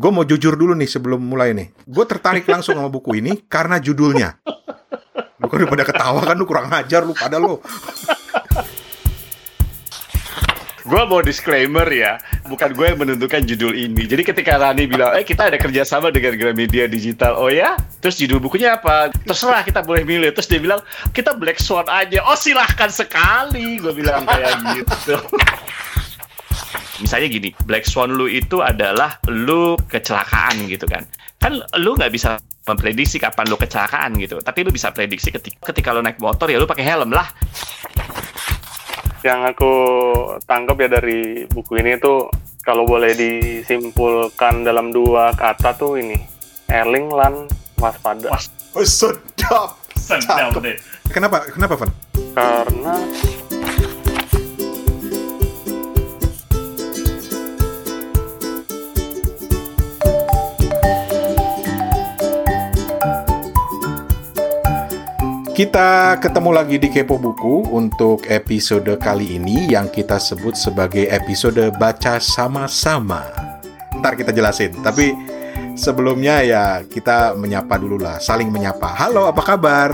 Gue mau jujur dulu nih sebelum mulai nih. Gue tertarik langsung sama buku ini karena judulnya. Lu kan udah pada ketawa kan lu kurang ajar lu pada lu. Gue mau disclaimer ya, bukan gue yang menentukan judul ini. Jadi ketika Rani bilang, eh kita ada kerjasama dengan Gramedia Digital, oh ya? Terus judul bukunya apa? Terserah kita boleh milih. Terus dia bilang, kita Black Swan aja. Oh silahkan sekali, gue bilang kayak gitu. Misalnya gini, Black Swan lu itu adalah lu kecelakaan gitu kan. Kan lu nggak bisa memprediksi kapan lu kecelakaan gitu. Tapi lu bisa prediksi ketika, ketika lu naik motor ya lu pakai helm lah yang aku tangkap ya dari buku ini tuh kalau boleh disimpulkan dalam dua kata tuh ini Erling lan waspada. Was, oh, sedap. Sedap deh. Kenapa? Kenapa, Van? Karena Kita ketemu lagi di Kepo Buku untuk episode kali ini yang kita sebut sebagai episode baca sama-sama. Ntar kita jelasin, tapi sebelumnya ya kita menyapa dulu lah, saling menyapa. Halo, apa kabar?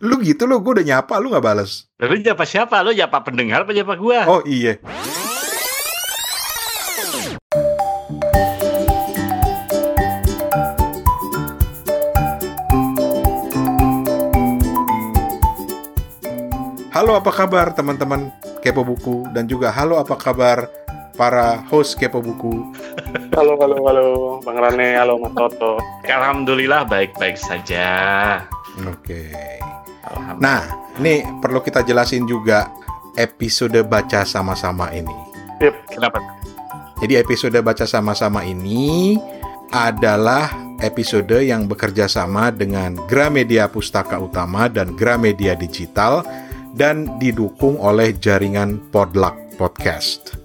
Lu gitu lu, gue udah nyapa, lu gak bales. Lu nyapa siapa? Lu nyapa pendengar apa nyapa gue? Oh iya. Halo apa kabar teman-teman Kepo Buku dan juga halo apa kabar para host Kepo Buku. Halo halo halo Bang Rane, halo Mas Toto. Alhamdulillah baik-baik saja. Oke. Nah, ini perlu kita jelasin juga episode baca sama-sama ini. Yep. Kenapa? Jadi episode baca sama-sama ini adalah episode yang bekerja sama dengan Gramedia Pustaka Utama dan Gramedia Digital dan didukung oleh jaringan Podluck Podcast.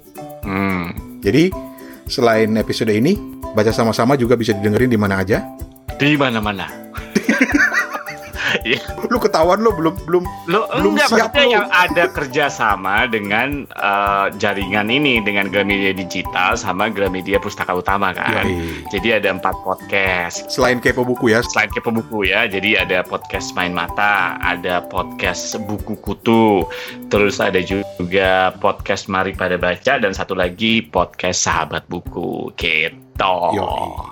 Hmm. Jadi selain episode ini, baca sama-sama juga bisa didengerin di mana aja? Di mana-mana. Iya. lu ketahuan lu belum belum lu, belum enggak, siap lu. yang ada kerjasama dengan uh, jaringan ini dengan Gramedia Digital sama Gramedia Pustaka Utama kan. Yoi. Jadi ada empat podcast. Selain kepo buku ya. Selain kepo buku ya. Jadi ada podcast Main Mata, ada podcast Buku Kutu, terus ada juga podcast Mari Pada Baca dan satu lagi podcast Sahabat Buku. Gitu. Yo,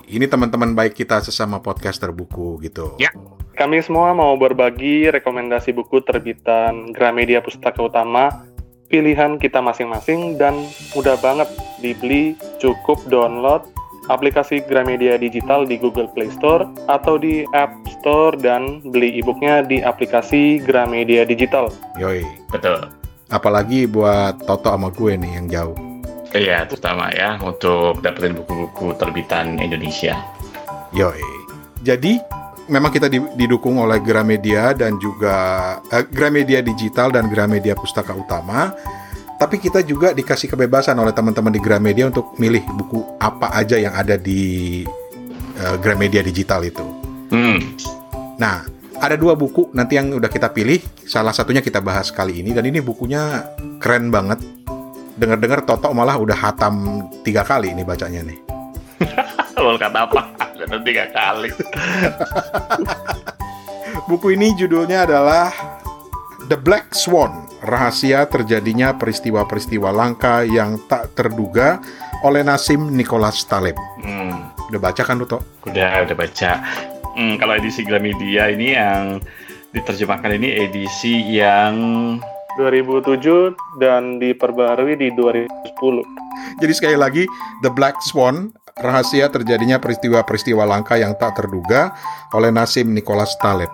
ini teman-teman baik kita sesama podcaster buku gitu. Ya. Kami semua mau berbagi rekomendasi buku terbitan Gramedia Pustaka Utama, pilihan kita masing-masing dan mudah banget dibeli, cukup download aplikasi Gramedia Digital di Google Play Store atau di App Store dan beli e-booknya di aplikasi Gramedia Digital. Yoi. Betul. Apalagi buat Toto sama gue nih yang jauh. Iya, terutama ya untuk dapetin buku-buku terbitan Indonesia. Yoi. Jadi memang kita didukung oleh Gramedia dan juga eh, Gramedia Digital dan Gramedia Pustaka Utama. Tapi kita juga dikasih kebebasan oleh teman-teman di Gramedia untuk milih buku apa aja yang ada di uh, Gramedia Digital itu. Hmm. Nah, ada dua buku nanti yang udah kita pilih. Salah satunya kita bahas kali ini dan ini bukunya keren banget dengar-dengar Toto malah udah hatam tiga kali ini bacanya nih. Lo kata apa? Udah tiga kali. Buku ini judulnya adalah The Black Swan, rahasia terjadinya peristiwa-peristiwa langka yang tak terduga oleh Nasim Nicholas Taleb. Hmm. Udah baca kan lu, Udah, udah baca. Hmm, kalau edisi Gramedia ini yang diterjemahkan ini edisi yang 2007 dan diperbarui di 2010. Jadi sekali lagi The Black Swan rahasia terjadinya peristiwa-peristiwa langka yang tak terduga oleh Nasim Nicholas Taleb.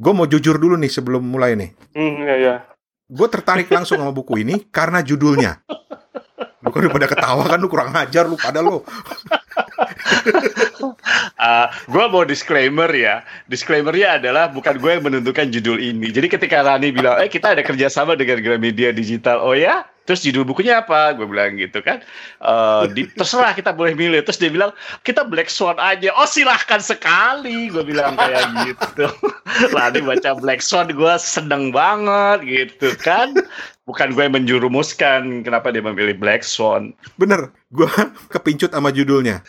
Gue mau jujur dulu nih sebelum mulai nih. Hmm, ya, ya. Gue tertarik langsung sama buku ini karena judulnya. Lu kan udah ketawa kan lu kurang ajar lu pada lu. uh, gue mau disclaimer ya. Disclaimernya adalah bukan gue yang menentukan judul ini. Jadi ketika Rani bilang, eh kita ada kerjasama dengan Gramedia Digital, oh ya? Terus judul bukunya apa? Gue bilang gitu kan. Uh, di, terserah kita boleh milih. Terus dia bilang kita Black Swan aja. Oh silahkan sekali. Gue bilang kayak gitu. Lalu baca Black Swan gue seneng banget gitu kan. Bukan gue yang menjurumuskan kenapa dia memilih Black Swan. Bener, gue kepincut sama judulnya.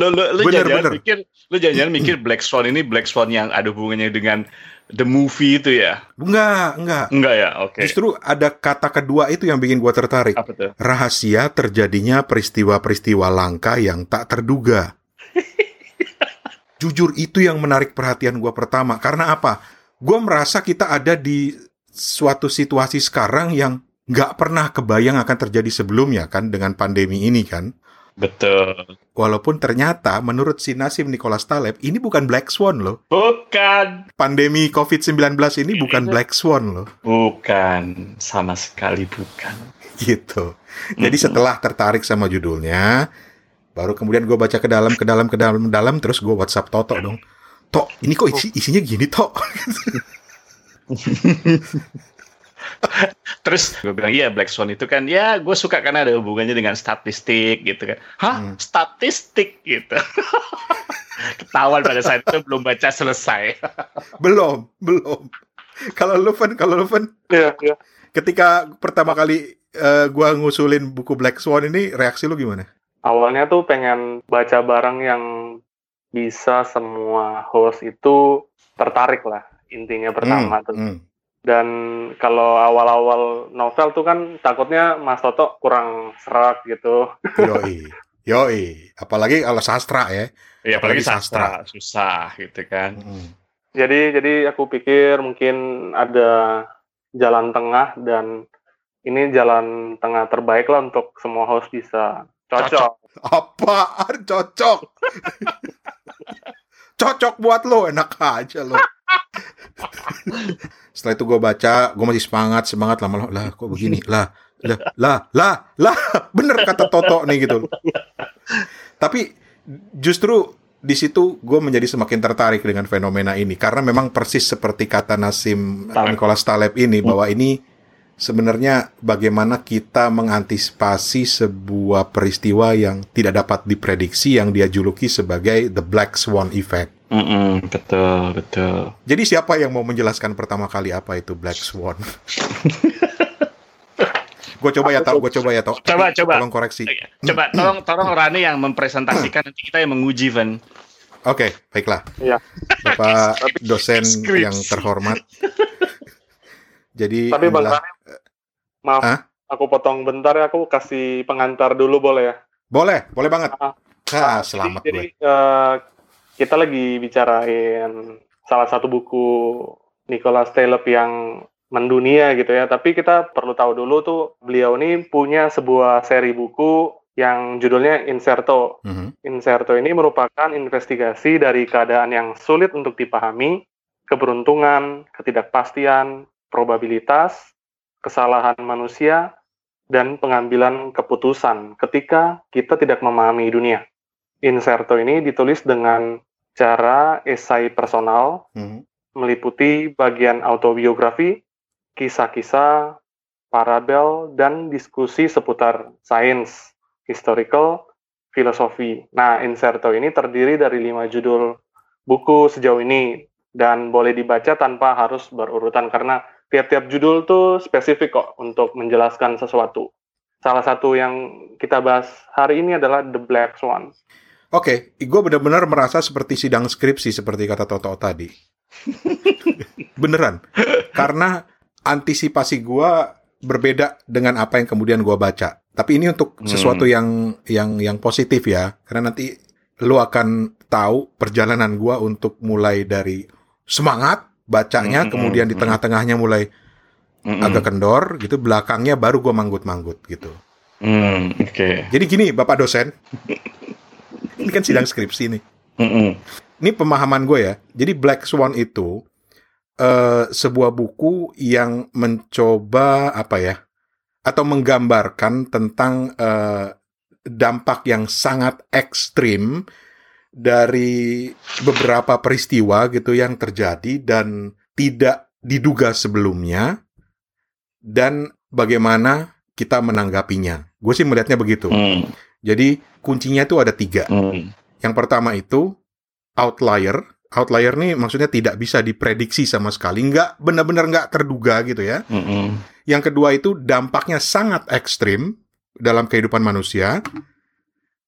lo lo lo jangan mikir, lo jangan mikir Black Swan ini Black Swan yang ada hubungannya dengan the movie itu ya? Enggak, enggak. Enggak ya, oke. Okay. Justru ada kata kedua itu yang bikin gue tertarik. Apa tuh? Rahasia terjadinya peristiwa-peristiwa langka yang tak terduga. Jujur itu yang menarik perhatian gue pertama. Karena apa? Gue merasa kita ada di suatu situasi sekarang yang nggak pernah kebayang akan terjadi sebelumnya kan dengan pandemi ini kan. Betul. Walaupun ternyata menurut si Nasim Nicholas Taleb ini bukan Black Swan loh. Bukan. Pandemi COVID-19 ini bukan Black Swan loh. Bukan, sama sekali bukan. Gitu. Jadi setelah tertarik sama judulnya, baru kemudian gue baca ke dalam, ke dalam, ke dalam, dalam, terus gue WhatsApp Toto dong. Tok, ini kok isi, isinya gini Tok? Terus gue bilang iya Black Swan itu kan ya gue suka karena ada hubungannya dengan statistik gitu kan. Hah hmm. statistik gitu. Ketahuan pada saat itu belum baca selesai. belum belum. Kalau lu Van, kalau lu Van, ya, ya. ketika pertama kali uh, gue ngusulin buku Black Swan ini reaksi lu gimana? Awalnya tuh pengen baca barang yang bisa semua host itu tertarik lah intinya pertama hmm, tuh. Hmm dan kalau awal-awal novel tuh kan takutnya Mas Toto kurang serak gitu. Yoi, yoi. Apalagi kalau sastra ya. Iya, apalagi, apalagi sastra. sastra susah gitu kan. Hmm. Jadi jadi aku pikir mungkin ada jalan tengah dan ini jalan tengah terbaik lah untuk semua host bisa cocok. cocok. Apaan cocok? cocok buat lo, enak aja lo. Setelah itu gue baca, gue masih semangat, semangat lama lah kok begini, lah, lah, lah, lah, lah, bener kata Toto nih gitu. Tapi justru di situ gue menjadi semakin tertarik dengan fenomena ini karena memang persis seperti kata Nasim Nicholas Taleb ini bahwa ini sebenarnya bagaimana kita mengantisipasi sebuah peristiwa yang tidak dapat diprediksi yang dia juluki sebagai the black swan effect. Mm -mm, betul, betul. Jadi siapa yang mau menjelaskan pertama kali apa itu Black Swan? gue coba ya tau, gue coba ya tau. Coba, coba. Tolong koreksi. Coba, tolong, tolong Rani yang mempresentasikan nanti kita yang menguji, Van. Oke, okay, baiklah. Iya. Bapak dosen yang terhormat. Jadi, tapi Bang Rani, maaf, Hah? aku potong bentar ya, aku kasih pengantar dulu boleh ya? Boleh, boleh banget. Ah, ah selamat jadi, gue. Jadi, uh, kita lagi bicarain salah satu buku Nicholas Taleb yang mendunia gitu ya. Tapi kita perlu tahu dulu tuh beliau ini punya sebuah seri buku yang judulnya Inserto. Mm-hmm. Inserto ini merupakan investigasi dari keadaan yang sulit untuk dipahami, keberuntungan, ketidakpastian, probabilitas, kesalahan manusia, dan pengambilan keputusan ketika kita tidak memahami dunia. Inserto ini ditulis dengan cara esai personal, hmm. meliputi bagian autobiografi, kisah-kisah, parabel, dan diskusi seputar sains, historical, filosofi. Nah, Inserto ini terdiri dari lima judul buku sejauh ini dan boleh dibaca tanpa harus berurutan karena tiap-tiap judul tuh spesifik kok untuk menjelaskan sesuatu. Salah satu yang kita bahas hari ini adalah The Black Swan. Oke, okay, gue benar-benar merasa seperti sidang skripsi seperti kata Toto tadi. Beneran. Karena antisipasi gue berbeda dengan apa yang kemudian gue baca. Tapi ini untuk hmm. sesuatu yang yang yang positif ya. Karena nanti lu akan tahu perjalanan gue untuk mulai dari semangat bacanya, hmm, kemudian hmm, di tengah-tengahnya mulai hmm, agak kendor gitu, belakangnya baru gue manggut-manggut gitu. Hmm, Oke. Okay. Jadi gini, Bapak dosen. ini kan sidang skripsi nih. Mm -mm. Ini pemahaman gue ya. Jadi Black Swan itu uh, sebuah buku yang mencoba apa ya? Atau menggambarkan tentang uh, dampak yang sangat ekstrim dari beberapa peristiwa gitu yang terjadi dan tidak diduga sebelumnya dan bagaimana kita menanggapinya. Gue sih melihatnya begitu. Hmm. Jadi kuncinya itu ada tiga. Hmm. Yang pertama itu outlier. Outlier nih maksudnya tidak bisa diprediksi sama sekali, nggak benar-benar nggak terduga gitu ya. Hmm. Yang kedua itu dampaknya sangat ekstrim dalam kehidupan manusia.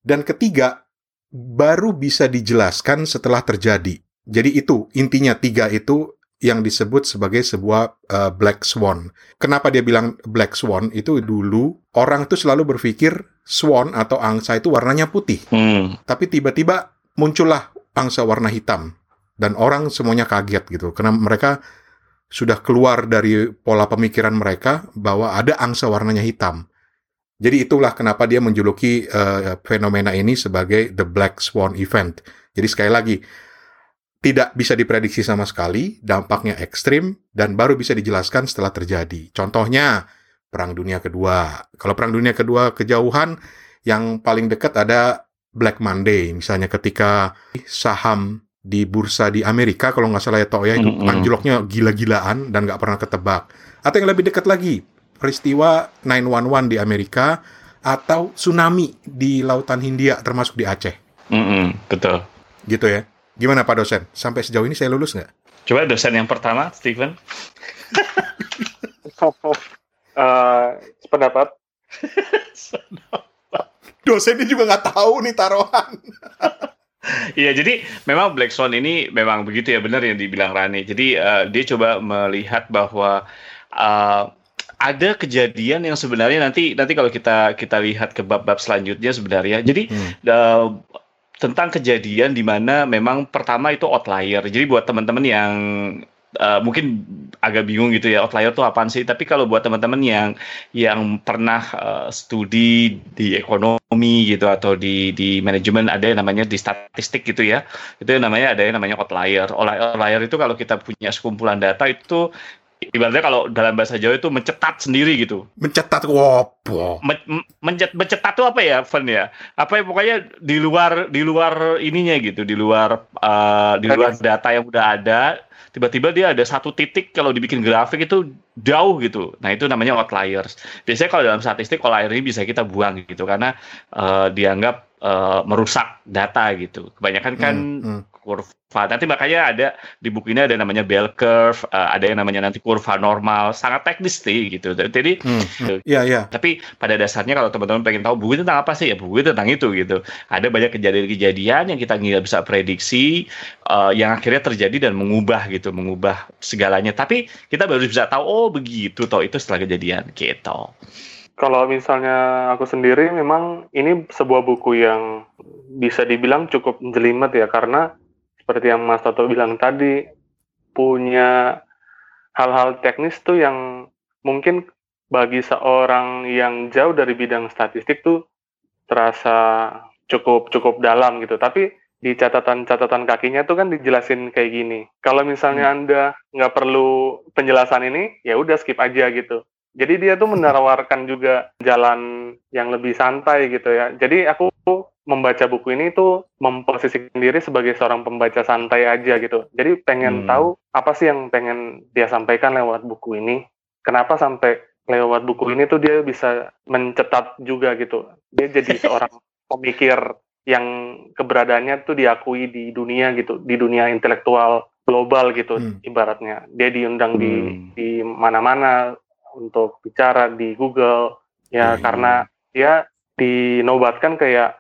Dan ketiga, baru bisa dijelaskan setelah terjadi. Jadi itu intinya tiga itu yang disebut sebagai sebuah uh, black swan. Kenapa dia bilang black swan? Itu dulu orang tuh selalu berpikir swan atau angsa itu warnanya putih. Hmm. Tapi tiba-tiba muncullah angsa warna hitam dan orang semuanya kaget gitu karena mereka sudah keluar dari pola pemikiran mereka bahwa ada angsa warnanya hitam. Jadi itulah kenapa dia menjuluki uh, fenomena ini sebagai the black swan event. Jadi sekali lagi tidak bisa diprediksi sama sekali, dampaknya ekstrim dan baru bisa dijelaskan setelah terjadi. Contohnya Perang Dunia Kedua. Kalau Perang Dunia Kedua kejauhan yang paling dekat ada Black Monday, misalnya ketika saham di bursa di Amerika kalau nggak salah ya toh ya itu Mm-mm. anjloknya gila-gilaan dan nggak pernah ketebak. Atau yang lebih dekat lagi peristiwa 911 di Amerika atau tsunami di Lautan Hindia termasuk di Aceh, Hmm. Betul. gitu ya. Gimana Pak dosen? Sampai sejauh ini saya lulus nggak? Coba dosen yang pertama, Steven. Eh, pendapat Dosennya juga nggak tahu nih taruhan. Iya, jadi memang Black Swan ini memang begitu ya benar yang dibilang Rani. Jadi eh, dia coba melihat bahwa eh, ada kejadian yang sebenarnya nanti nanti kalau kita kita lihat ke bab-bab selanjutnya sebenarnya. Jadi Hmm. eh, tentang kejadian di mana memang pertama itu outlier. Jadi buat teman-teman yang eh, mungkin agak bingung gitu ya outlier itu apaan sih? Tapi kalau buat teman-teman yang yang pernah eh, studi di ekonomi gitu atau di di manajemen ada yang namanya di statistik gitu ya. Itu yang namanya ada yang namanya. Outlier outlier itu kalau kita punya sekumpulan data itu ibaratnya kalau dalam bahasa Jawa itu mencetat sendiri gitu Mencetat wopo. men- men- mencet mencetat tuh apa ya, Fen ya? Apa ya pokoknya di luar di luar ininya gitu, di luar eh, di luar data yang udah ada, tiba-tiba dia ada satu titik kalau dibikin grafik itu jauh gitu. Nah, itu namanya outliers. Biasanya kalau dalam statistik outlier ini bisa kita buang gitu karena eh, dianggap eh, merusak data gitu. Kebanyakan kan Hmm, hmm. kurva. Nanti makanya ada di buku ini ada namanya bell curve, eh, ada yang namanya nanti kurva normal, sangat teknis sih gitu. Jadi Hmm, hmm. Iya, iya. tapi pada dasarnya kalau teman-teman pengen tahu buku itu tentang apa sih ya buku itu tentang itu gitu. Ada banyak kejadian-kejadian yang kita nggak bisa prediksi, eh, yang akhirnya terjadi dan mengubah gitu, mengubah segalanya. Tapi kita baru bisa tahu oh begitu toh itu setelah kejadian gitu. Kalau misalnya aku sendiri memang ini sebuah buku yang bisa dibilang cukup jelimet ya karena seperti yang Mas Toto bilang tadi punya hal-hal teknis tuh yang mungkin bagi seorang yang jauh dari bidang statistik tuh terasa cukup cukup dalam gitu. Tapi di catatan-catatan kakinya tuh kan dijelasin kayak gini. Kalau misalnya Anda nggak perlu penjelasan ini, ya udah skip aja gitu. Jadi dia tuh menawarkan juga jalan yang lebih santai gitu ya. Jadi aku membaca buku ini tuh memposisikan diri sebagai seorang pembaca santai aja gitu. Jadi pengen Hmm. tahu apa sih yang pengen dia sampaikan lewat buku ini. Kenapa sampai lewat buku ini tuh dia bisa mencetat juga gitu. Dia jadi seorang pemikir yang keberadaannya tuh diakui di dunia gitu, di dunia intelektual global gitu Hmm. ibaratnya. Dia diundang di Hmm. di mana-mana untuk bicara di Google ya Hmm. karena dia dinobatkan kayak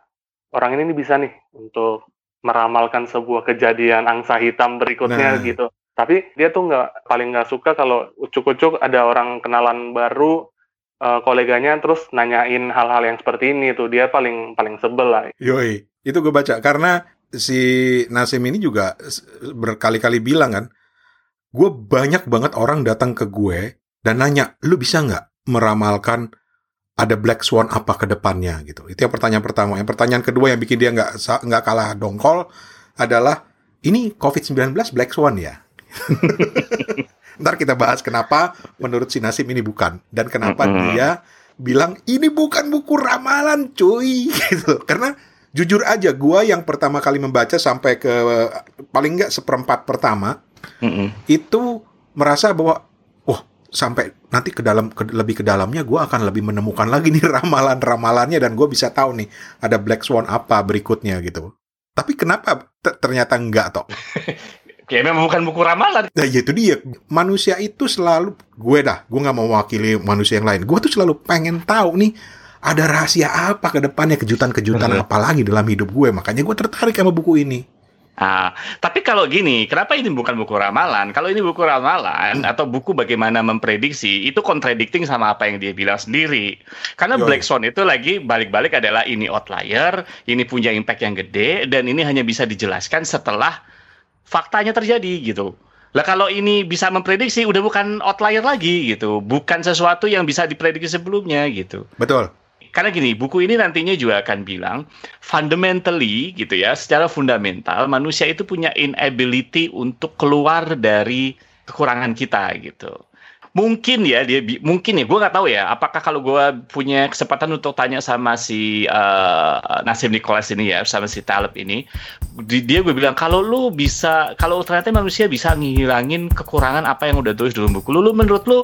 orang ini bisa nih untuk meramalkan sebuah kejadian angsa hitam berikutnya Nah. gitu. Tapi dia tuh nggak paling nggak suka kalau ucuk-ucuk ada orang kenalan baru eh, koleganya terus nanyain hal-hal yang seperti ini tuh dia paling paling sebel lah. Yoi, itu gue baca karena si Nasim ini juga berkali-kali bilang kan, gue banyak banget orang datang ke gue dan nanya, lu bisa nggak meramalkan ada black swan apa ke depannya gitu. Itu yang pertanyaan pertama. Yang pertanyaan kedua yang bikin dia nggak nggak kalah dongkol adalah ini COVID-19 black swan ya. Ntar kita bahas kenapa menurut si Nasim ini bukan dan kenapa Mm-mm. dia bilang ini bukan buku ramalan cuy gitu. Karena jujur aja gua yang pertama kali membaca sampai ke paling nggak seperempat pertama Mm-mm. itu merasa bahwa sampai nanti ke dalam ke, lebih ke dalamnya gue akan lebih menemukan lagi nih ramalan-ramalannya dan gue bisa tahu nih ada black swan apa berikutnya gitu. Tapi kenapa ternyata enggak toh? ya memang bukan buku ramalan. Nah ya itu dia. Manusia itu selalu gue dah, gue nggak mau mewakili manusia yang lain. Gue tuh selalu pengen tahu nih ada rahasia apa ke depannya kejutan-kejutan apa lagi dalam hidup gue. Makanya gue tertarik sama buku ini. Ah, tapi kalau gini, kenapa ini bukan buku ramalan? Kalau ini buku ramalan hmm. atau buku bagaimana memprediksi, itu contradicting sama apa yang dia bilang sendiri. Karena Yoi. Black Swan itu lagi balik-balik adalah ini outlier, ini punya impact yang gede, dan ini hanya bisa dijelaskan setelah faktanya terjadi gitu. Lah kalau ini bisa memprediksi, udah bukan outlier lagi gitu, bukan sesuatu yang bisa diprediksi sebelumnya gitu. Betul karena gini, buku ini nantinya juga akan bilang fundamentally gitu ya, secara fundamental manusia itu punya inability untuk keluar dari kekurangan kita gitu. Mungkin ya dia mungkin ya gue nggak tahu ya apakah kalau gue punya kesempatan untuk tanya sama si uh, Nasim Nicholas ini ya sama si Taleb ini dia gue bilang kalau lu bisa kalau ternyata manusia bisa ngilangin kekurangan apa yang udah tulis dalam buku lu, lu menurut lu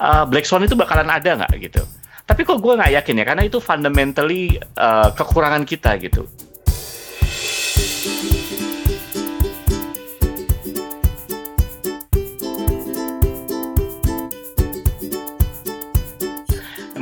uh, Black Swan itu bakalan ada nggak gitu? Tapi kok gue nggak yakin ya, karena itu fundamentally uh, kekurangan kita gitu.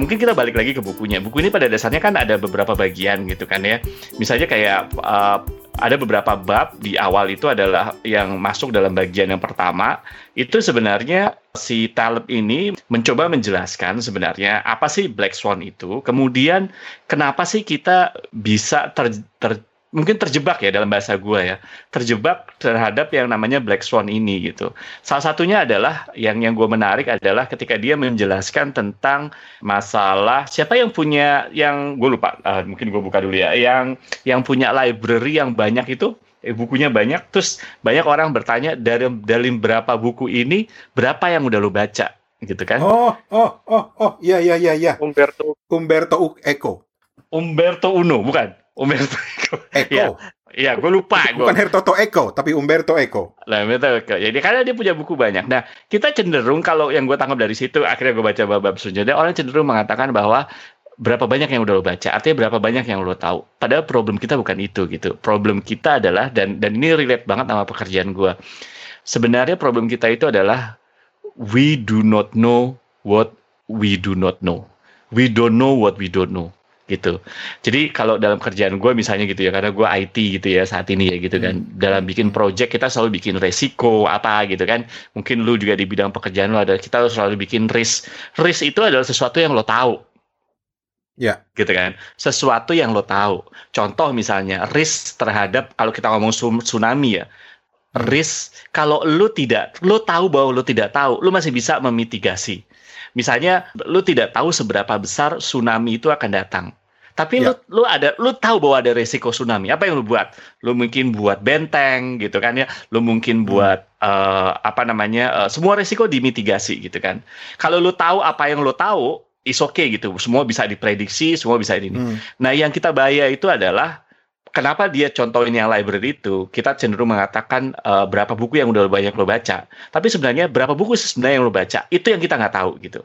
Mungkin kita balik lagi ke bukunya. Buku ini pada dasarnya kan ada beberapa bagian gitu kan ya. Misalnya kayak uh, ada beberapa bab di awal itu adalah yang masuk dalam bagian yang pertama itu sebenarnya si Taleb ini mencoba menjelaskan sebenarnya apa sih Black Swan itu kemudian kenapa sih kita bisa ter, ter mungkin terjebak ya dalam bahasa gue ya. Terjebak terhadap yang namanya black swan ini gitu. Salah satunya adalah yang yang gue menarik adalah ketika dia menjelaskan tentang masalah siapa yang punya yang gue lupa uh, mungkin gue buka dulu ya yang yang punya library yang banyak itu eh, bukunya banyak terus banyak orang bertanya dari dari berapa buku ini berapa yang udah lo baca? Gitu kan? Oh oh oh oh iya iya iya iya. Umberto. Umberto Eco. Umberto Uno bukan Umberto Eco. Eko. Ya, ya gue lupa. Bukan gua. Hertoto Eko, tapi Umberto Eco. Lah, Umberto Eco. Jadi karena dia punya buku banyak. Nah, kita cenderung kalau yang gue tangkap dari situ, akhirnya gue baca bab selanjutnya, orang cenderung mengatakan bahwa berapa banyak yang udah lo baca, artinya berapa banyak yang lo tahu. Padahal problem kita bukan itu gitu. Problem kita adalah dan dan ini relate banget sama pekerjaan gue. Sebenarnya problem kita itu adalah we do not know what we do not know. We don't know what we don't know gitu. Jadi kalau dalam kerjaan gue misalnya gitu ya, karena gue IT gitu ya saat ini ya gitu kan. Hmm. Dalam bikin project kita selalu bikin resiko apa gitu kan. Mungkin lu juga di bidang pekerjaan lu ada kita selalu bikin risk. Risk itu adalah sesuatu yang lo tahu. Ya. Gitu kan. Sesuatu yang lo tahu. Contoh misalnya risk terhadap kalau kita ngomong tsunami ya. Hmm. Risk kalau lu tidak, lu tahu bahwa lu tidak tahu, lu masih bisa memitigasi. Misalnya, lu tidak tahu seberapa besar tsunami itu akan datang tapi ya. lu lu ada lu tahu bahwa ada resiko tsunami. Apa yang lu buat? Lu mungkin buat benteng gitu kan ya. Lu mungkin hmm. buat uh, apa namanya? Uh, semua resiko dimitigasi gitu kan. Kalau lu tahu apa yang lu tahu, is okay gitu. Semua bisa diprediksi, semua bisa ini. Hmm. Nah, yang kita bahaya itu adalah kenapa dia contohin yang library itu, kita cenderung mengatakan uh, berapa buku yang udah banyak lo baca. Tapi sebenarnya berapa buku sebenarnya yang lo baca, itu yang kita nggak tahu gitu.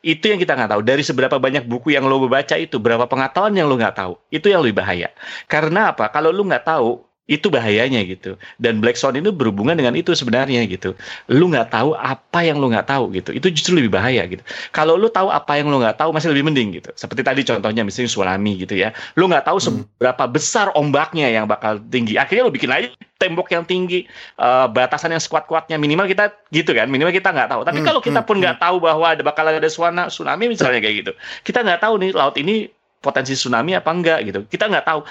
Itu yang kita nggak tahu. Dari seberapa banyak buku yang lo baca itu, berapa pengetahuan yang lo nggak tahu. Itu yang lebih bahaya. Karena apa? Kalau lo nggak tahu, itu bahayanya gitu. Dan Black Swan itu berhubungan dengan itu sebenarnya gitu. Lu nggak tahu apa yang lu nggak tahu gitu. Itu justru lebih bahaya gitu. Kalau lu tahu apa yang lu nggak tahu masih lebih mending gitu. Seperti tadi contohnya misalnya tsunami gitu ya. Lu nggak tahu hmm. seberapa besar ombaknya yang bakal tinggi. Akhirnya lu bikin aja tembok yang tinggi, uh, batasan yang sekuat-kuatnya minimal kita gitu kan. Minimal kita nggak tahu. Tapi hmm. kalau kita pun nggak hmm. tahu bahwa ada bakal ada suana tsunami misalnya kayak gitu. Kita nggak tahu nih laut ini potensi tsunami apa enggak gitu. Kita nggak tahu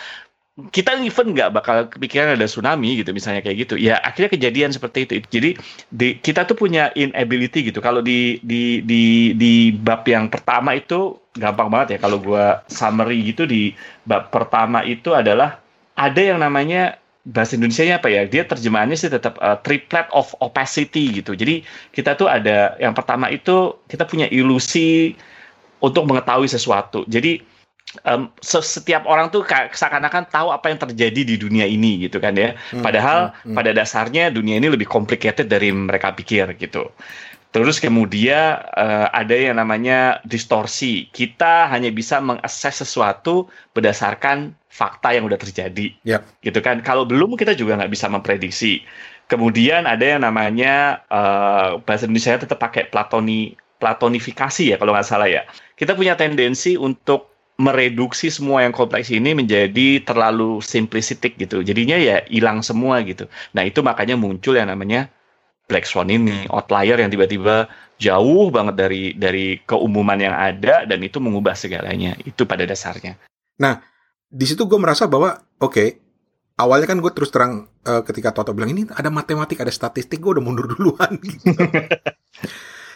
kita even nggak bakal kepikiran ada tsunami gitu misalnya kayak gitu ya akhirnya kejadian seperti itu jadi di, kita tuh punya inability gitu kalau di di di di bab yang pertama itu gampang banget ya kalau gua summary gitu di bab pertama itu adalah ada yang namanya bahasa Indonesia-nya apa ya dia terjemahannya sih tetap uh, triplet of opacity gitu jadi kita tuh ada yang pertama itu kita punya ilusi untuk mengetahui sesuatu jadi um, setiap orang tuh seakan-akan tahu apa yang terjadi di dunia ini gitu kan ya. Hmm, Padahal hmm, hmm. pada dasarnya dunia ini lebih complicated dari mereka pikir gitu. Terus kemudian uh, ada yang namanya distorsi. Kita hanya bisa mengakses sesuatu berdasarkan fakta yang udah terjadi. Yep. Gitu kan. Kalau belum kita juga nggak bisa memprediksi. Kemudian ada yang namanya uh, bahasa Indonesia tetap pakai platoni platonifikasi ya kalau nggak salah ya. Kita punya tendensi untuk mereduksi semua yang kompleks ini menjadi terlalu simplistik gitu. Jadinya ya hilang semua gitu. Nah itu makanya muncul yang namanya black swan ini outlier yang tiba-tiba jauh banget dari dari keumuman yang ada dan itu mengubah segalanya itu pada dasarnya. Nah di situ gue merasa bahwa oke okay, awalnya kan gue terus terang uh, ketika Toto bilang ini ada matematik ada statistik gue udah mundur duluan gitu.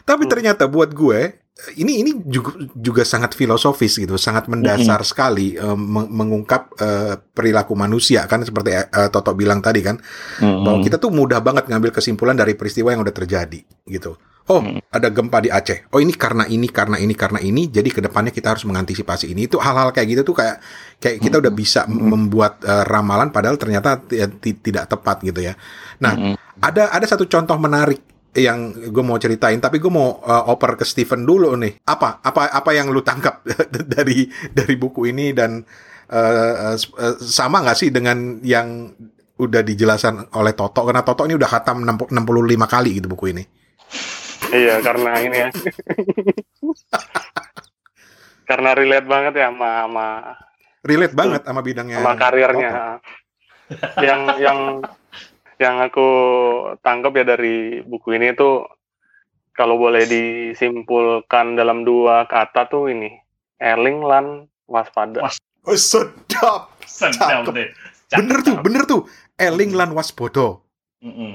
Tapi ternyata buat gue ini ini juga juga sangat filosofis gitu, sangat mendasar mm -hmm. sekali uh, mengungkap uh, perilaku manusia kan seperti uh, Toto bilang tadi kan mm -hmm. bahwa kita tuh mudah banget ngambil kesimpulan dari peristiwa yang udah terjadi gitu. Oh, mm -hmm. ada gempa di Aceh. Oh, ini karena ini karena ini karena ini. Jadi ke depannya kita harus mengantisipasi ini. Itu hal-hal kayak gitu tuh kayak kayak kita udah bisa mm -hmm. membuat uh, ramalan padahal ternyata tidak tepat gitu ya. Nah, mm -hmm. ada ada satu contoh menarik yang gue mau ceritain tapi gue mau uh, oper ke Steven dulu nih apa apa apa yang lu tangkap dari dari buku ini dan uh, uh, sama nggak sih dengan yang udah dijelasan oleh Toto karena Toto ini udah khatam 65 kali gitu buku ini iya karena ini ya karena relate banget ya sama sama relate banget sama bidangnya sama karirnya yang yang yang aku tangkap ya dari buku ini tuh kalau boleh disimpulkan dalam dua kata tuh ini Erling lan waspada. Was oh, sedap. Sedap deh. Bener tuh, bener tuh. Erling lan waspada.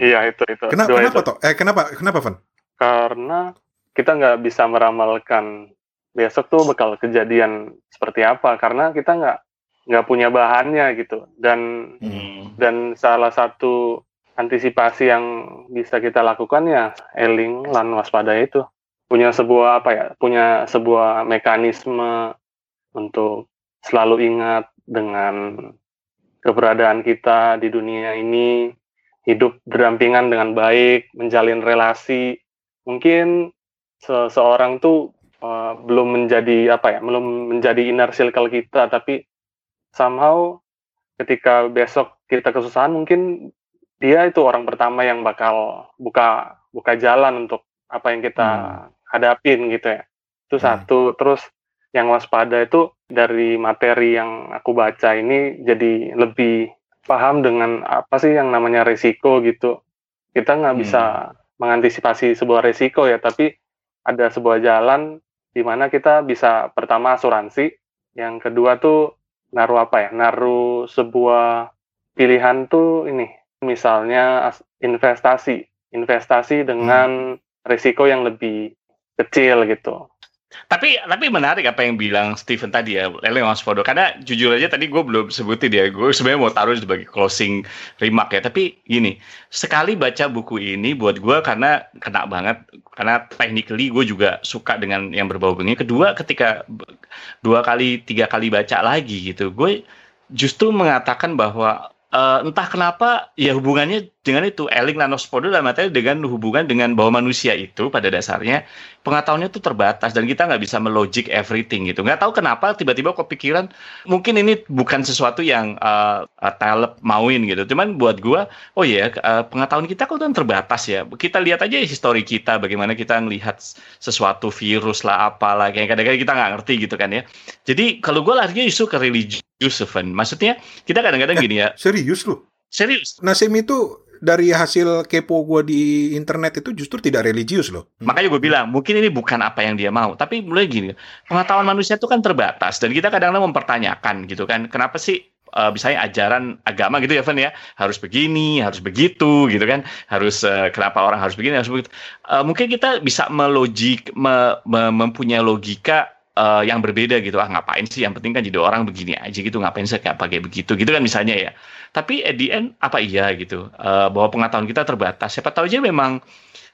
Iya itu itu. Kenapa, kenapa toh? Eh kenapa kenapa Van? Karena kita nggak bisa meramalkan besok tuh bakal kejadian seperti apa karena kita nggak nggak punya bahannya gitu dan hmm. dan salah satu antisipasi yang bisa kita lakukan ya eling lan waspada itu punya sebuah apa ya punya sebuah mekanisme untuk selalu ingat dengan keberadaan kita di dunia ini hidup berdampingan dengan baik menjalin relasi mungkin seseorang tuh uh, belum menjadi apa ya belum menjadi inner circle kita tapi somehow ketika besok kita kesusahan mungkin dia itu orang pertama yang bakal buka buka jalan untuk apa yang kita hmm. hadapin gitu ya itu hmm. satu terus yang waspada itu dari materi yang aku baca ini jadi lebih paham dengan apa sih yang namanya resiko gitu kita nggak hmm. bisa mengantisipasi sebuah resiko ya tapi ada sebuah jalan di mana kita bisa pertama asuransi yang kedua tuh naruh apa ya naruh sebuah pilihan tuh ini misalnya investasi, investasi dengan hmm. risiko yang lebih kecil gitu. Tapi tapi menarik apa yang bilang Steven tadi ya, Lele Waspodo. Karena jujur aja tadi gue belum sebutin ya, gue sebenarnya mau taruh sebagai closing remark ya. Tapi gini, sekali baca buku ini buat gue karena kena banget, karena technically gue juga suka dengan yang berbau begini. Kedua, ketika dua kali, tiga kali baca lagi gitu, gue justru mengatakan bahwa uh, entah kenapa ya hubungannya dengan itu Eling Nanospodo dalam artinya dengan hubungan dengan bahwa manusia itu pada dasarnya pengetahuannya itu terbatas dan kita nggak bisa melogic everything gitu nggak tahu kenapa tiba-tiba kepikiran mungkin ini bukan sesuatu yang uh, uh, talep mauin gitu cuman buat gua oh ya uh, pengetahuan kita kok kan terbatas ya kita lihat aja histori kita bagaimana kita melihat sesuatu virus lah apalah kayak kadang-kadang kita nggak ngerti gitu kan ya jadi kalau gua larinya justru ke religius. Maksudnya kita kadang-kadang eh, gini ya. Serius lu? Serius. Nasim itu dari hasil kepo gue di internet itu justru tidak religius loh. Makanya gue bilang mungkin ini bukan apa yang dia mau, tapi mulai gini, pengetahuan manusia itu kan terbatas. Dan kita kadang-kadang mempertanyakan gitu kan, kenapa sih uh, misalnya ajaran agama gitu ya Van ya? Harus begini, harus begitu gitu kan, harus uh, kenapa orang harus begini, harus begitu. Uh, mungkin kita bisa melogik, me, me, mempunyai logika uh, yang berbeda gitu. Ah ngapain sih? Yang penting kan jadi orang begini aja gitu. Ngapain sih kayak pakai begitu? Gitu kan misalnya ya. Tapi at the end apa iya gitu? Uh, bahwa pengetahuan kita terbatas. Siapa tahu aja memang